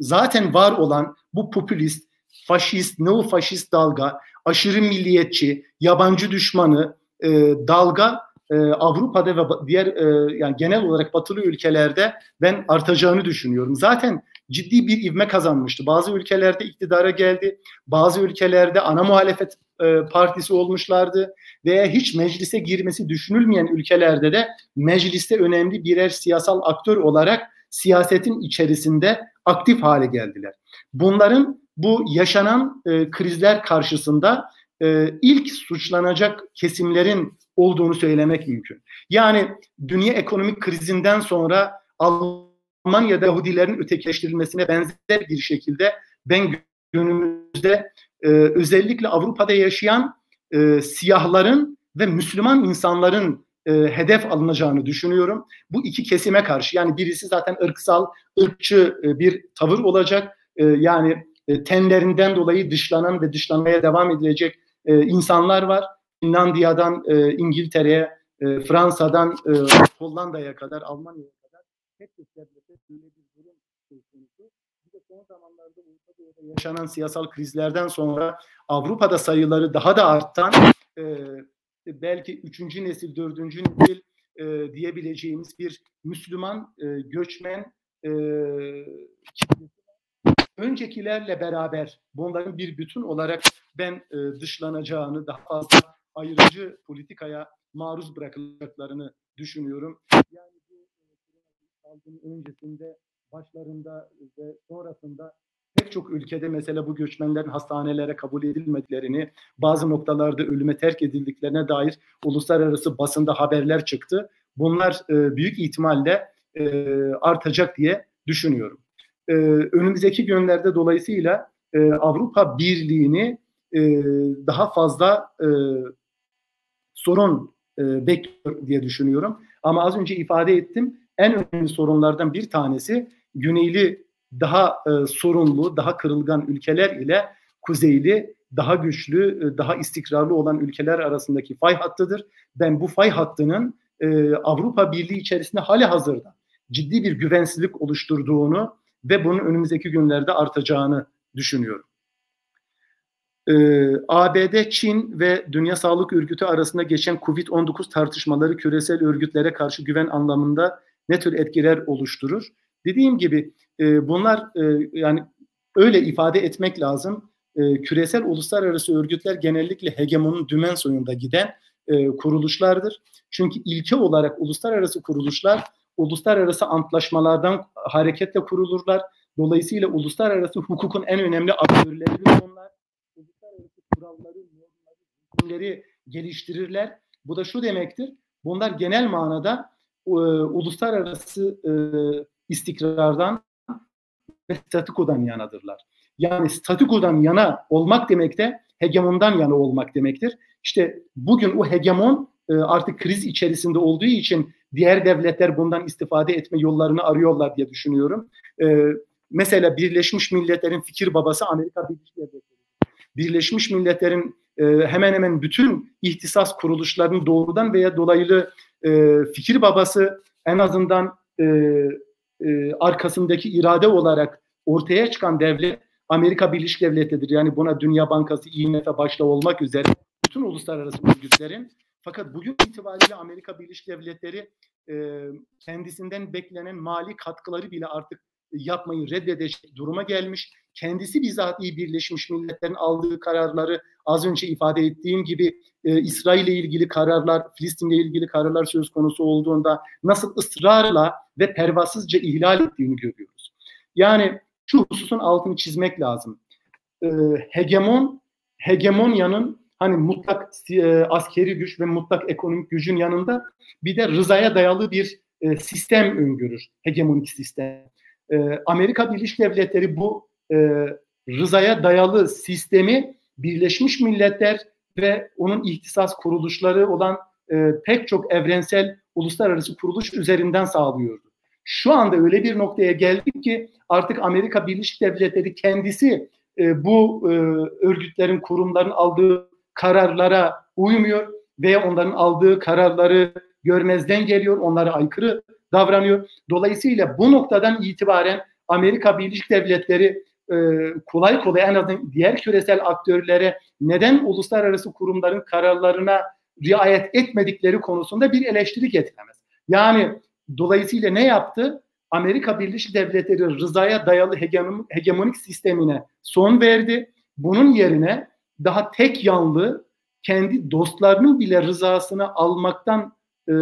zaten var olan bu popülist, faşist, neofaşist dalga, aşırı milliyetçi, yabancı düşmanı e, dalga e, Avrupa'da ve diğer e, yani genel olarak batılı ülkelerde ben artacağını düşünüyorum. Zaten ciddi bir ivme kazanmıştı. Bazı ülkelerde iktidara geldi, bazı ülkelerde ana muhalefet e, partisi olmuşlardı veya hiç meclise girmesi düşünülmeyen ülkelerde de mecliste önemli birer siyasal aktör olarak siyasetin içerisinde aktif hale geldiler. Bunların bu yaşanan e, krizler karşısında e, ilk suçlanacak kesimlerin olduğunu söylemek mümkün. Yani dünya ekonomik krizinden sonra Almanya'da Yahudilerin ötekileştirilmesine benzer bir şekilde ben günümüzde e, özellikle Avrupa'da yaşayan e, siyahların ve Müslüman insanların e, hedef alınacağını düşünüyorum. Bu iki kesime karşı yani birisi zaten ırksal, ırkçı e, bir tavır olacak. E, yani e, tenlerinden dolayı dışlanan ve dışlanmaya devam edilecek e, insanlar var. Finlandiya'dan e, İngiltere'ye, e, Fransa'dan e, Hollanda'ya kadar, Almanya'ya kadar çok devlete bir durum de son zamanlarda Doğu'da yaşanan siyasal krizlerden sonra Avrupa'da sayıları daha da artan e, belki üçüncü nesil, dördüncü nesil e, diyebileceğimiz bir Müslüman e, göçmen e, öncekilerle beraber bunların bir bütün olarak ben e, dışlanacağını, daha fazla ayrıcı politikaya maruz bırakılacaklarını düşünüyorum. Yani bu e, salgın öncesinde, başlarında ve sonrasında pek çok ülkede mesela bu göçmenlerin hastanelere kabul edilmediklerini, bazı noktalarda ölüme terk edildiklerine dair uluslararası basında haberler çıktı. Bunlar e, büyük ihtimalle e, artacak diye düşünüyorum e, önümüzdeki günlerde dolayısıyla e, Avrupa Birliği'ni e, daha fazla e, sorun e, bekliyor diye düşünüyorum. Ama az önce ifade ettim en önemli sorunlardan bir tanesi güneyli daha e, sorunlu, daha kırılgan ülkeler ile kuzeyli daha güçlü, e, daha istikrarlı olan ülkeler arasındaki fay hattıdır. Ben bu fay hattının e, Avrupa Birliği içerisinde hali hazırda ciddi bir güvensizlik oluşturduğunu ve bunun önümüzdeki günlerde artacağını düşünüyorum. Ee, ABD, Çin ve Dünya Sağlık Örgütü arasında geçen COVID-19 tartışmaları küresel örgütlere karşı güven anlamında ne tür etkiler oluşturur? Dediğim gibi e, bunlar e, yani öyle ifade etmek lazım. E, küresel uluslararası örgütler genellikle hegemonun dümen soyunda giden e, kuruluşlardır. Çünkü ilke olarak uluslararası kuruluşlar uluslararası antlaşmalardan hareketle kurulurlar. Dolayısıyla uluslararası hukukun en önemli aktörleridir onlar. Uluslararası kuralları, normları, geliştirirler. Bu da şu demektir. Bunlar genel manada e, uluslararası e, istikrardan ve statikodan yanadırlar. Yani statikodan yana olmak demek de hegemondan yana olmak demektir. İşte bugün o hegemon e, artık kriz içerisinde olduğu için diğer devletler bundan istifade etme yollarını arıyorlar diye düşünüyorum. E, mesela Birleşmiş Milletler'in fikir babası Amerika Birleşik Devletleri. Birleşmiş Milletler'in e, hemen hemen bütün ihtisas kuruluşlarının doğrudan veya dolaylı fikir babası en azından e, arkasındaki irade olarak ortaya çıkan devlet Amerika Birleşik Devletleri'dir. Yani buna Dünya Bankası, IMF başta olmak üzere bütün uluslararası örgütlerin fakat bugün itibariyle Amerika Birleşik Devletleri e, kendisinden beklenen mali katkıları bile artık yapmayı reddedecek duruma gelmiş. Kendisi bizatihi Birleşmiş Milletler'in aldığı kararları az önce ifade ettiğim gibi e, İsrail ile ilgili kararlar, Filistin ile ilgili kararlar söz konusu olduğunda nasıl ısrarla ve pervasızca ihlal ettiğini görüyoruz. Yani şu hususun altını çizmek lazım. E, hegemon, hegemonyanın hani mutlak e, askeri güç ve mutlak ekonomik gücün yanında bir de rızaya dayalı bir e, sistem öngörür. Hegemonik sistem. E, Amerika Birleşik Devletleri bu e, rızaya dayalı sistemi Birleşmiş Milletler ve onun ihtisas kuruluşları olan e, pek çok evrensel uluslararası kuruluş üzerinden sağlıyordu. Şu anda öyle bir noktaya geldik ki artık Amerika Birleşik Devletleri kendisi e, bu e, örgütlerin, kurumların aldığı kararlara uymuyor veya onların aldığı kararları görmezden geliyor, onlara aykırı davranıyor. Dolayısıyla bu noktadan itibaren Amerika Birleşik Devletleri kolay kolay en azından diğer küresel aktörlere neden uluslararası kurumların kararlarına riayet etmedikleri konusunda bir eleştiri getiremez. Yani dolayısıyla ne yaptı? Amerika Birleşik Devletleri rızaya dayalı hegemonik sistemine son verdi. Bunun yerine daha tek yanlı kendi dostlarının bile rızasını almaktan e,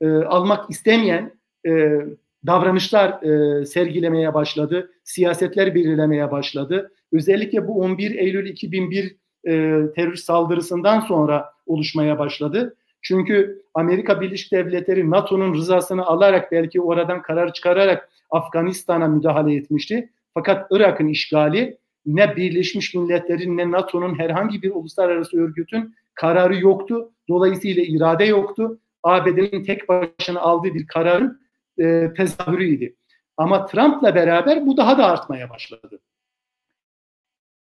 e, almak istemeyen e, davranışlar e, sergilemeye başladı. Siyasetler belirlemeye başladı. Özellikle bu 11 Eylül 2001 e, terörist saldırısından sonra oluşmaya başladı. Çünkü Amerika Birleşik Devletleri NATO'nun rızasını alarak belki oradan karar çıkararak Afganistan'a müdahale etmişti. Fakat Irak'ın işgali ne Birleşmiş Milletler'in ne NATO'nun herhangi bir uluslararası örgütün kararı yoktu. Dolayısıyla irade yoktu. ABD'nin tek başına aldığı bir kararın e, tezahürüydü. Ama Trump'la beraber bu daha da artmaya başladı.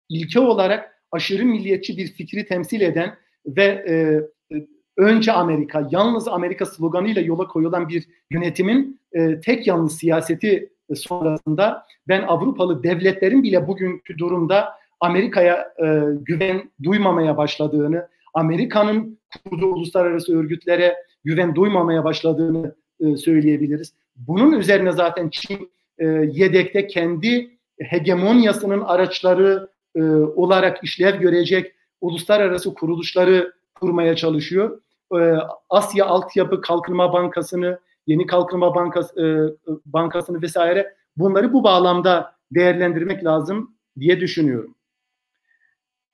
İlke olarak aşırı milliyetçi bir fikri temsil eden ve e, e, önce Amerika, yalnız Amerika sloganıyla yola koyulan bir yönetimin e, tek yalnız siyaseti sonrasında ben Avrupalı devletlerin bile bugünkü durumda Amerika'ya e, güven duymamaya başladığını, Amerika'nın kurduğu uluslararası örgütlere güven duymamaya başladığını e, söyleyebiliriz. Bunun üzerine zaten Çin e, yedekte kendi hegemonyasının araçları e, olarak işlev görecek uluslararası kuruluşları kurmaya çalışıyor. E, Asya Altyapı Kalkınma Bankası'nı, Yeni Kalkınma Bankası, e, Bankası'nı vesaire bunları bu bağlamda değerlendirmek lazım diye düşünüyorum.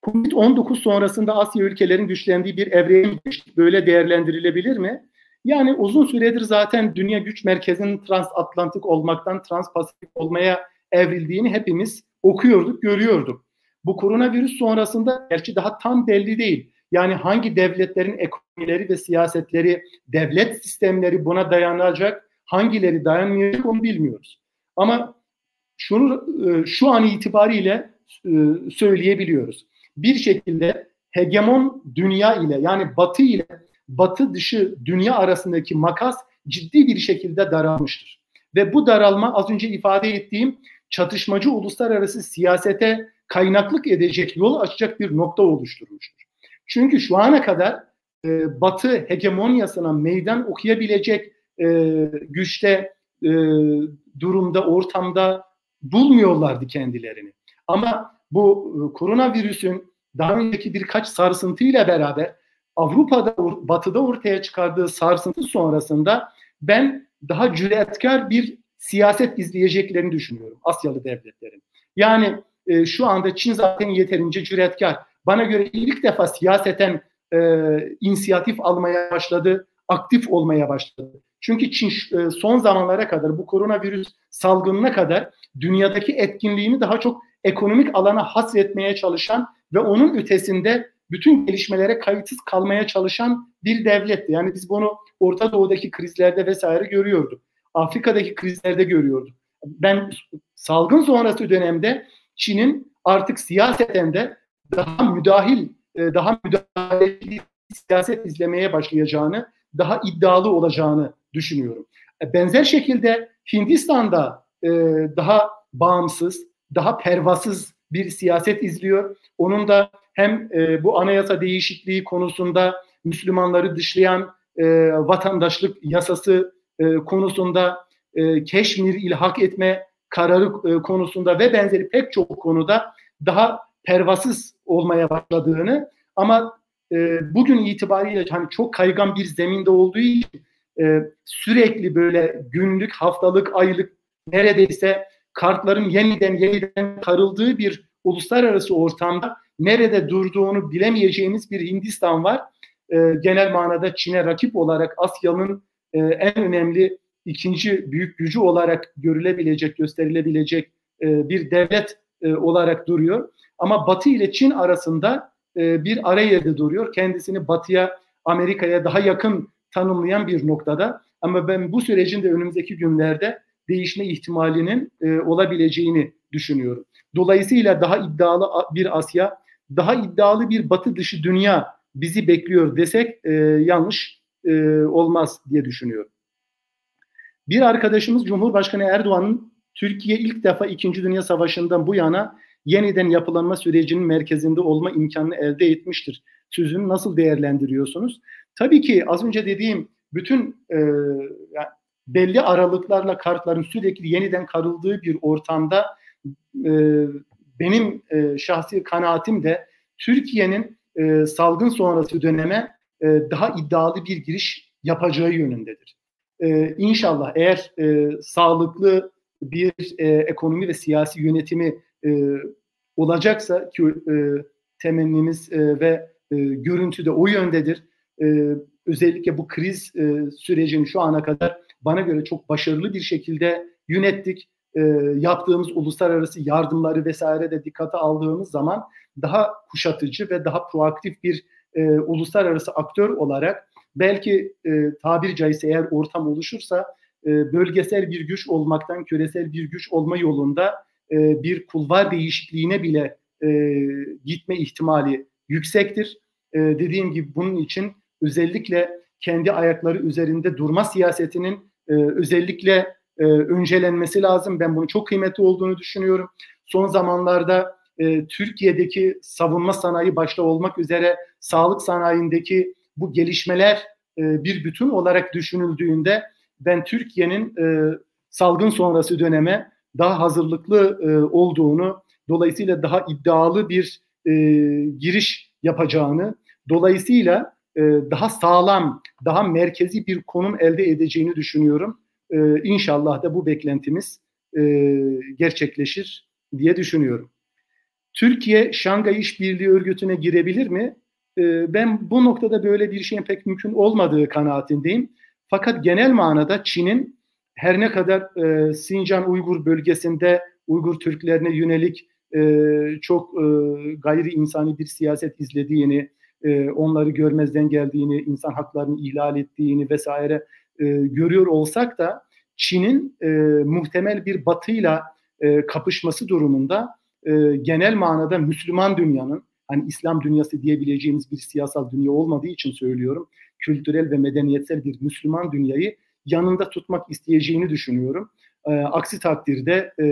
Covid-19 sonrasında Asya ülkelerin güçlendiği bir evreye böyle değerlendirilebilir mi? Yani uzun süredir zaten dünya güç merkezinin transatlantik olmaktan transpasifik olmaya evrildiğini hepimiz okuyorduk, görüyorduk. Bu koronavirüs sonrasında gerçi daha tam belli değil. Yani hangi devletlerin ekonomileri ve siyasetleri, devlet sistemleri buna dayanacak, hangileri dayanmayacak onu bilmiyoruz. Ama şunu e, şu an itibariyle e, söyleyebiliyoruz. Bir şekilde hegemon dünya ile yani batı ile batı dışı dünya arasındaki makas ciddi bir şekilde daralmıştır. Ve bu daralma az önce ifade ettiğim çatışmacı uluslararası siyasete kaynaklık edecek, yol açacak bir nokta oluşturmuştur. Çünkü şu ana kadar e, Batı hegemonyasına meydan okuyabilecek e, güçte, e, durumda, ortamda bulmuyorlardı kendilerini. Ama bu e, koronavirüsün daha önceki birkaç sarsıntıyla beraber Avrupa'da, Batı'da ortaya çıkardığı sarsıntı sonrasında ben daha cüretkar bir siyaset izleyeceklerini düşünüyorum Asyalı devletlerin. Yani e, şu anda Çin zaten yeterince cüretkar. Bana göre ilk defa siyaseten e, inisiyatif almaya başladı, aktif olmaya başladı. Çünkü Çin e, son zamanlara kadar bu koronavirüs salgınına kadar dünyadaki etkinliğini daha çok ekonomik alana hasretmeye çalışan ve onun ötesinde bütün gelişmelere kayıtsız kalmaya çalışan bir devletti. Yani biz bunu Orta Doğu'daki krizlerde vesaire görüyorduk. Afrika'daki krizlerde görüyorduk. Ben salgın sonrası dönemde Çin'in artık siyaseten de daha müdahil, e, daha müdahaleli siyaset izlemeye başlayacağını, daha iddialı olacağını düşünüyorum. E, benzer şekilde Hindistan'da e, daha bağımsız, daha pervasız bir siyaset izliyor. Onun da hem bu anayasa değişikliği konusunda Müslümanları dışlayan vatandaşlık yasası konusunda Keşmir ilhak etme kararı konusunda ve benzeri pek çok konuda daha pervasız olmaya başladığını ama e, bugün itibariyle hani çok kaygan bir zeminde olduğu için e, sürekli böyle günlük, haftalık, aylık neredeyse kartların yeniden yeniden karıldığı bir uluslararası ortamda nerede durduğunu bilemeyeceğimiz bir Hindistan var. E, genel manada Çin'e rakip olarak Asya'nın e, en önemli ikinci büyük gücü olarak görülebilecek, gösterilebilecek e, bir devlet e, olarak duruyor. Ama Batı ile Çin arasında e, bir ara yerde duruyor. Kendisini Batı'ya, Amerika'ya daha yakın tanımlayan bir noktada. Ama ben bu sürecin de önümüzdeki günlerde değişme ihtimalinin e, olabileceğini düşünüyorum. Dolayısıyla daha iddialı bir Asya, daha iddialı bir batı dışı dünya bizi bekliyor desek e, yanlış e, olmaz diye düşünüyorum. Bir arkadaşımız Cumhurbaşkanı Erdoğan'ın Türkiye ilk defa 2. Dünya Savaşı'ndan bu yana yeniden yapılanma sürecinin merkezinde olma imkanını elde etmiştir. Sözünü nasıl değerlendiriyorsunuz? Tabii ki az önce dediğim bütün e, yani belli aralıklarla kartların sürekli yeniden karıldığı bir ortamda e, benim e, şahsi kanaatim de Türkiye'nin e, salgın sonrası döneme e, daha iddialı bir giriş yapacağı yönündedir. E, inşallah eğer e, sağlıklı bir e, ekonomi ve siyasi yönetimi e, olacaksa ki e, temennimiz e, ve e, görüntü de o yöndedir. E, özellikle bu kriz e, sürecini şu ana kadar bana göre çok başarılı bir şekilde yönettik. E, yaptığımız uluslararası yardımları vesaire de dikkate aldığımız zaman daha kuşatıcı ve daha proaktif bir e, uluslararası aktör olarak belki e, tabiri caizse eğer ortam oluşursa e, bölgesel bir güç olmaktan küresel bir güç olma yolunda e, bir kulvar değişikliğine bile e, gitme ihtimali yüksektir. E, dediğim gibi bunun için özellikle kendi ayakları üzerinde durma siyasetinin e, özellikle e, öncelenmesi lazım. Ben bunun çok kıymetli olduğunu düşünüyorum. Son zamanlarda e, Türkiye'deki savunma sanayi başta olmak üzere sağlık sanayindeki bu gelişmeler e, bir bütün olarak düşünüldüğünde ben Türkiye'nin e, salgın sonrası döneme daha hazırlıklı e, olduğunu, dolayısıyla daha iddialı bir e, giriş yapacağını, dolayısıyla e, daha sağlam, daha merkezi bir konum elde edeceğini düşünüyorum. E, inşallah da bu beklentimiz e, gerçekleşir diye düşünüyorum. Türkiye Şangay İşbirliği Örgütü'ne girebilir mi? E, ben bu noktada böyle bir şeyin pek mümkün olmadığı kanaatindeyim. Fakat genel manada Çin'in her ne kadar e, Sincan Uygur bölgesinde Uygur Türklerine yönelik e, çok e, gayri insani bir siyaset izlediğini, e, onları görmezden geldiğini, insan haklarını ihlal ettiğini vesaire e, görüyor olsak da Çin'in e, muhtemel bir batıyla e, kapışması durumunda e, genel manada Müslüman dünyanın, hani İslam dünyası diyebileceğimiz bir siyasal dünya olmadığı için söylüyorum, kültürel ve medeniyetsel bir Müslüman dünyayı yanında tutmak isteyeceğini düşünüyorum. E, aksi takdirde e,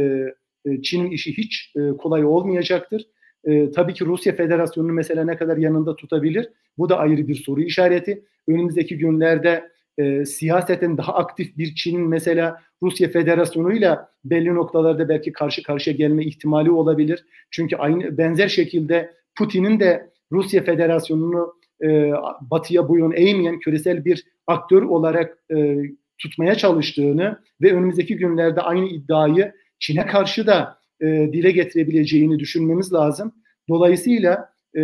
e, Çin'in işi hiç e, kolay olmayacaktır. E, tabii ki Rusya Federasyonu'nu mesela ne kadar yanında tutabilir? Bu da ayrı bir soru işareti. Önümüzdeki günlerde e, siyaseten daha aktif bir Çin'in mesela Rusya Federasyonu'yla belli noktalarda belki karşı karşıya gelme ihtimali olabilir. Çünkü aynı benzer şekilde Putin'in de Rusya Federasyonu'nu e, batıya boyun eğmeyen küresel bir aktör olarak e, tutmaya çalıştığını ve önümüzdeki günlerde aynı iddiayı Çin'e karşı da e, dile getirebileceğini düşünmemiz lazım. Dolayısıyla e,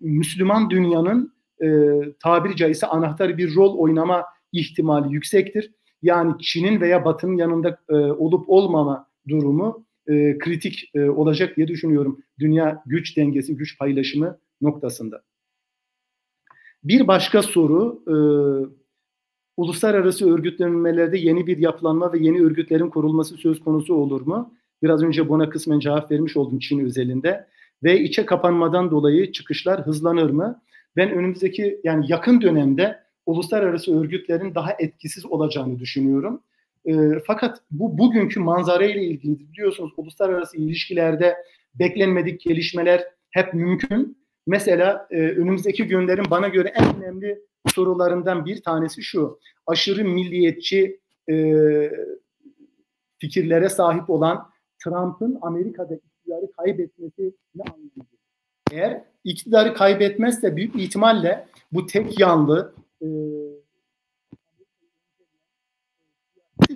Müslüman dünyanın e, tabiri caizse anahtar bir rol oynama ihtimali yüksektir. Yani Çin'in veya Batı'nın yanında e, olup olmama durumu e, kritik e, olacak diye düşünüyorum. Dünya güç dengesi, güç paylaşımı noktasında. Bir başka soru, e, uluslararası örgütlenmelerde yeni bir yapılanma ve yeni örgütlerin kurulması söz konusu olur mu? Biraz önce buna kısmen cevap vermiş oldum Çin özelinde. Ve içe kapanmadan dolayı çıkışlar hızlanır mı? Ben önümüzdeki yani yakın dönemde uluslararası örgütlerin daha etkisiz olacağını düşünüyorum. E, fakat bu bugünkü manzara ile ilgili biliyorsunuz uluslararası ilişkilerde beklenmedik gelişmeler hep mümkün. Mesela e, önümüzdeki günlerin bana göre en önemli sorularından bir tanesi şu. Aşırı milliyetçi e, fikirlere sahip olan Trump'ın Amerika'da iktidarı kaybetmesi ne anlamı? Eğer iktidarı kaybetmezse büyük ihtimalle bu tek yanlı e,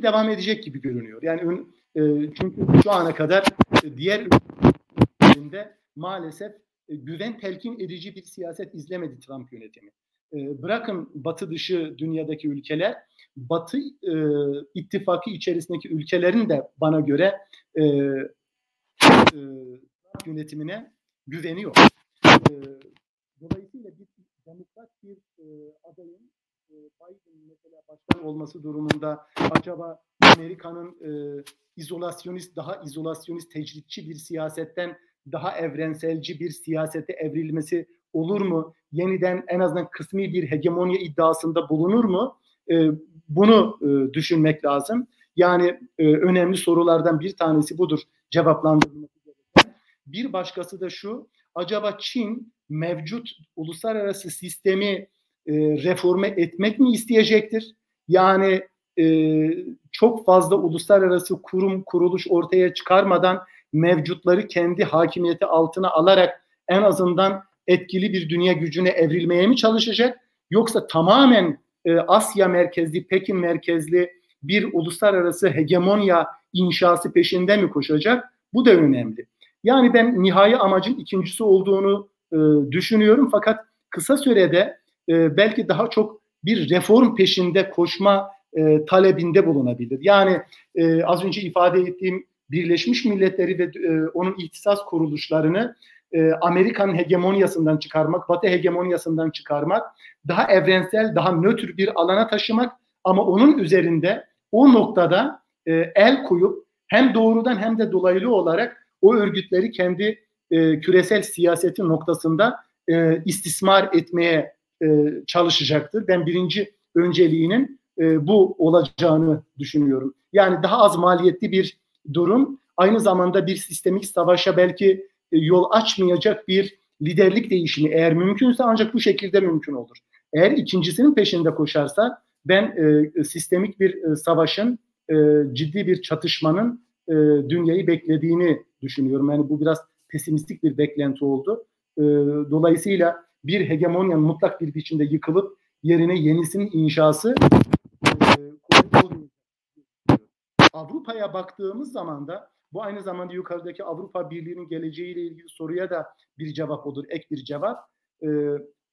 devam edecek gibi görünüyor. Yani e, çünkü şu ana kadar e, diğer ülkelerinde maalesef e, güven telkin edici bir siyaset izlemedi Trump yönetimi. E, bırakın batı dışı dünyadaki ülkeler, batı e, ittifakı içerisindeki ülkelerin de bana göre e, e, yönetimine güveni yok. Dolayısıyla bir demokrat bir e, adayın e, Biden mesela başkan olması durumunda acaba Amerika'nın e, izolasyonist, daha izolasyonist, tecritçi bir siyasetten daha evrenselci bir siyasete evrilmesi olur mu? Yeniden en azından kısmi bir hegemonya iddiasında bulunur mu? E, bunu e, düşünmek lazım. Yani e, önemli sorulardan bir tanesi budur cevaplandırılması gereken. Bir başkası da şu, acaba Çin mevcut uluslararası sistemi e, reforme etmek mi isteyecektir? Yani e, çok fazla uluslararası kurum kuruluş ortaya çıkarmadan mevcutları kendi hakimiyeti altına alarak en azından etkili bir dünya gücüne evrilmeye mi çalışacak? Yoksa tamamen e, Asya merkezli, Pekin merkezli bir uluslararası hegemonya inşası peşinde mi koşacak? Bu da önemli. Yani ben nihai amacın ikincisi olduğunu e, düşünüyorum fakat kısa sürede e, belki daha çok bir reform peşinde koşma e, talebinde bulunabilir. Yani e, az önce ifade ettiğim Birleşmiş Milletleri ve e, onun ihtisas kuruluşlarını e, Amerikan hegemonyasından çıkarmak, Batı hegemonyasından çıkarmak, daha evrensel, daha nötr bir alana taşımak ama onun üzerinde o noktada e, el koyup hem doğrudan hem de dolaylı olarak o örgütleri kendi e, küresel siyaseti noktasında e, istismar etmeye e, çalışacaktır. Ben birinci önceliğinin e, bu olacağını düşünüyorum. Yani daha az maliyetli bir durum aynı zamanda bir sistemik savaşa belki e, yol açmayacak bir liderlik değişimi eğer mümkünse ancak bu şekilde mümkün olur. Eğer ikincisinin peşinde koşarsa ben e, sistemik bir e, savaşın e, ciddi bir çatışmanın e, dünyayı beklediğini düşünüyorum. Yani bu biraz pesimistik bir beklenti oldu. E, dolayısıyla bir hegemonyanın mutlak bir biçimde yıkılıp yerine yenisinin inşası Avrupa'ya baktığımız zaman da bu aynı zamanda yukarıdaki Avrupa Birliği'nin geleceğiyle ilgili soruya da bir cevap olur, ek bir cevap. Ee,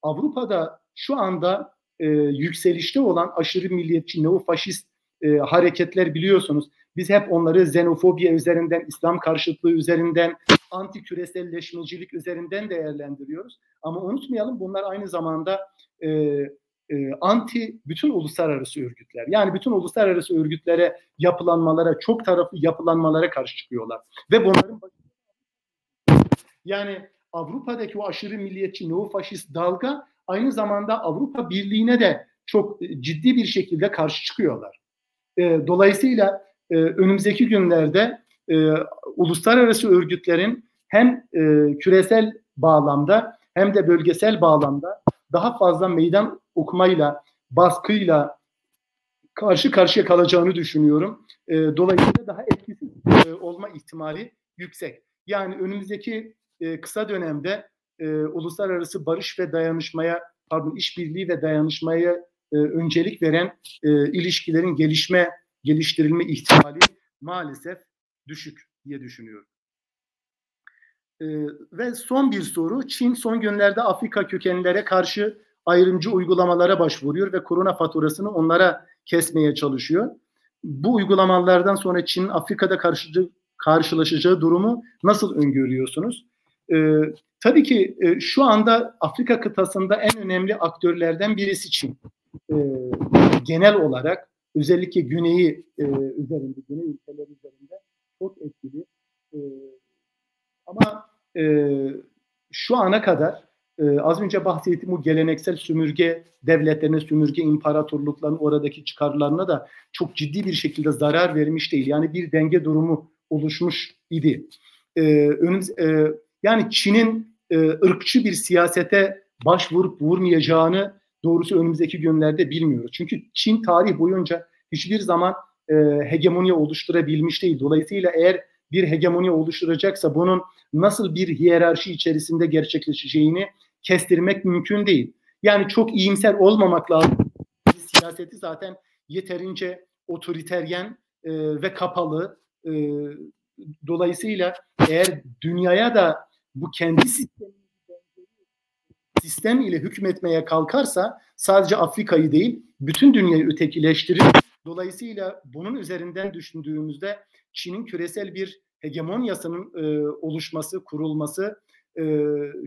Avrupa'da şu anda e, yükselişte olan aşırı milliyetçi, neofaşist e, hareketler biliyorsunuz. Biz hep onları xenofobiya üzerinden, İslam karşıtlığı üzerinden, anti küreselleşmecilik üzerinden değerlendiriyoruz. Ama unutmayalım bunlar aynı zamanda e, e, anti bütün uluslararası örgütler. Yani bütün uluslararası örgütlere yapılanmalara, çok taraflı yapılanmalara karşı çıkıyorlar. Ve bunların yani Avrupa'daki o aşırı milliyetçi neofaşist dalga aynı zamanda Avrupa Birliği'ne de çok e, ciddi bir şekilde karşı çıkıyorlar. E, dolayısıyla e, önümüzdeki günlerde e, uluslararası örgütlerin hem e, küresel bağlamda hem de bölgesel bağlamda daha fazla meydan okumayla, baskıyla karşı karşıya kalacağını düşünüyorum. E, dolayısıyla daha etkisiz e, olma ihtimali yüksek. Yani önümüzdeki e, kısa dönemde e, uluslararası barış ve dayanışmaya, pardon işbirliği ve dayanışmaya e, öncelik veren e, ilişkilerin gelişme, geliştirilme ihtimali maalesef düşük diye düşünüyorum. E, ve son bir soru, Çin son günlerde Afrika kökenlilere karşı ayrımcı uygulamalara başvuruyor ve korona faturasını onlara kesmeye çalışıyor. Bu uygulamalardan sonra Çin'in Afrika'da karşı, karşılaşacağı durumu nasıl öngörüyorsunuz? Ee, tabii ki e, şu anda Afrika kıtasında en önemli aktörlerden birisi Çin. Ee, genel olarak özellikle güneyi e, üzerinde, güney ülkeler üzerinde çok etkili. Ee, ama e, şu ana kadar e, az önce bahsettiğim bu geleneksel sömürge devletlerine, sömürge imparatorlukların oradaki çıkarlarına da çok ciddi bir şekilde zarar vermiş değil. Yani bir denge durumu oluşmuş idi. E, önümüz, e, yani Çin'in e, ırkçı bir siyasete başvurup vurmayacağını doğrusu önümüzdeki günlerde bilmiyoruz. Çünkü Çin tarih boyunca hiçbir zaman e, hegemonya oluşturabilmiş değil. Dolayısıyla eğer bir hegemonya oluşturacaksa bunun nasıl bir hiyerarşi içerisinde gerçekleşeceğini kestirmek mümkün değil. Yani çok iyimser olmamak lazım. Siyaseti zaten yeterince otoriteryen e, ve kapalı. E, dolayısıyla eğer dünyaya da bu kendi sistemi sistem ile hükmetmeye kalkarsa sadece Afrika'yı değil bütün dünyayı ötekileştirir. Dolayısıyla bunun üzerinden düşündüğümüzde Çin'in küresel bir hegemonyasının e, oluşması, kurulması e,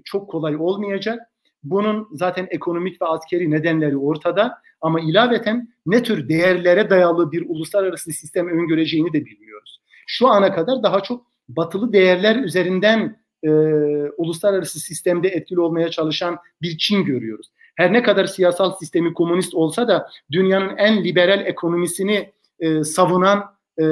çok kolay olmayacak. Bunun zaten ekonomik ve askeri nedenleri ortada ama ilaveten ne tür değerlere dayalı bir uluslararası sistem öngöreceğini de bilmiyoruz. Şu ana kadar daha çok batılı değerler üzerinden e, uluslararası sistemde etkili olmaya çalışan bir Çin görüyoruz. Her ne kadar siyasal sistemi komünist olsa da dünyanın en liberal ekonomisini e, savunan e,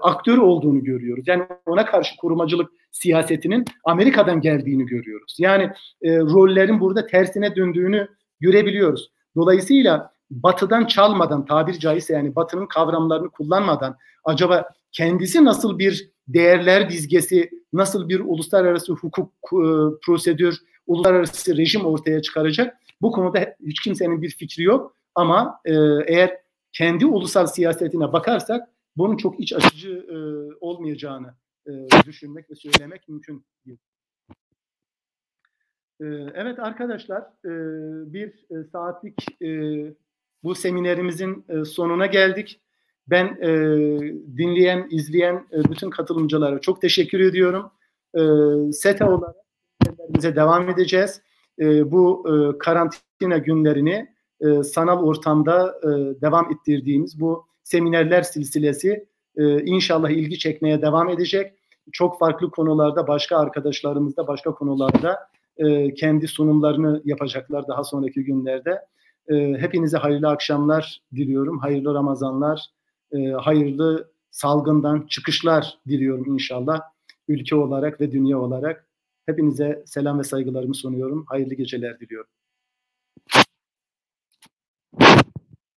aktör olduğunu görüyoruz. Yani ona karşı korumacılık siyasetinin Amerika'dan geldiğini görüyoruz. Yani e, rollerin burada tersine döndüğünü görebiliyoruz. Dolayısıyla batıdan çalmadan tabir caizse yani batının kavramlarını kullanmadan acaba kendisi nasıl bir değerler dizgesi, nasıl bir uluslararası hukuk e, prosedür, uluslararası rejim ortaya çıkaracak? Bu konuda hiç kimsenin bir fikri yok ama e, eğer kendi ulusal siyasetine bakarsak bunun çok iç açıcı e, olmayacağını e, düşünmek ve söylemek mümkün. E, evet arkadaşlar e, bir e, saatlik e, bu seminerimizin e, sonuna geldik. Ben e, dinleyen, izleyen e, bütün katılımcılara çok teşekkür ediyorum. E, SETA olarak devam edeceğiz. E, bu e, karantina günlerini e, sanal ortamda e, devam ettirdiğimiz bu seminerler silsilesi e, inşallah ilgi çekmeye devam edecek. Çok farklı konularda başka arkadaşlarımız da başka konularda e, kendi sunumlarını yapacaklar daha sonraki günlerde. E, hepinize hayırlı akşamlar diliyorum, hayırlı Ramazanlar, e, hayırlı salgından çıkışlar diliyorum inşallah ülke olarak ve dünya olarak. Hepinize selam ve saygılarımı sunuyorum. Hayırlı geceler diliyorum.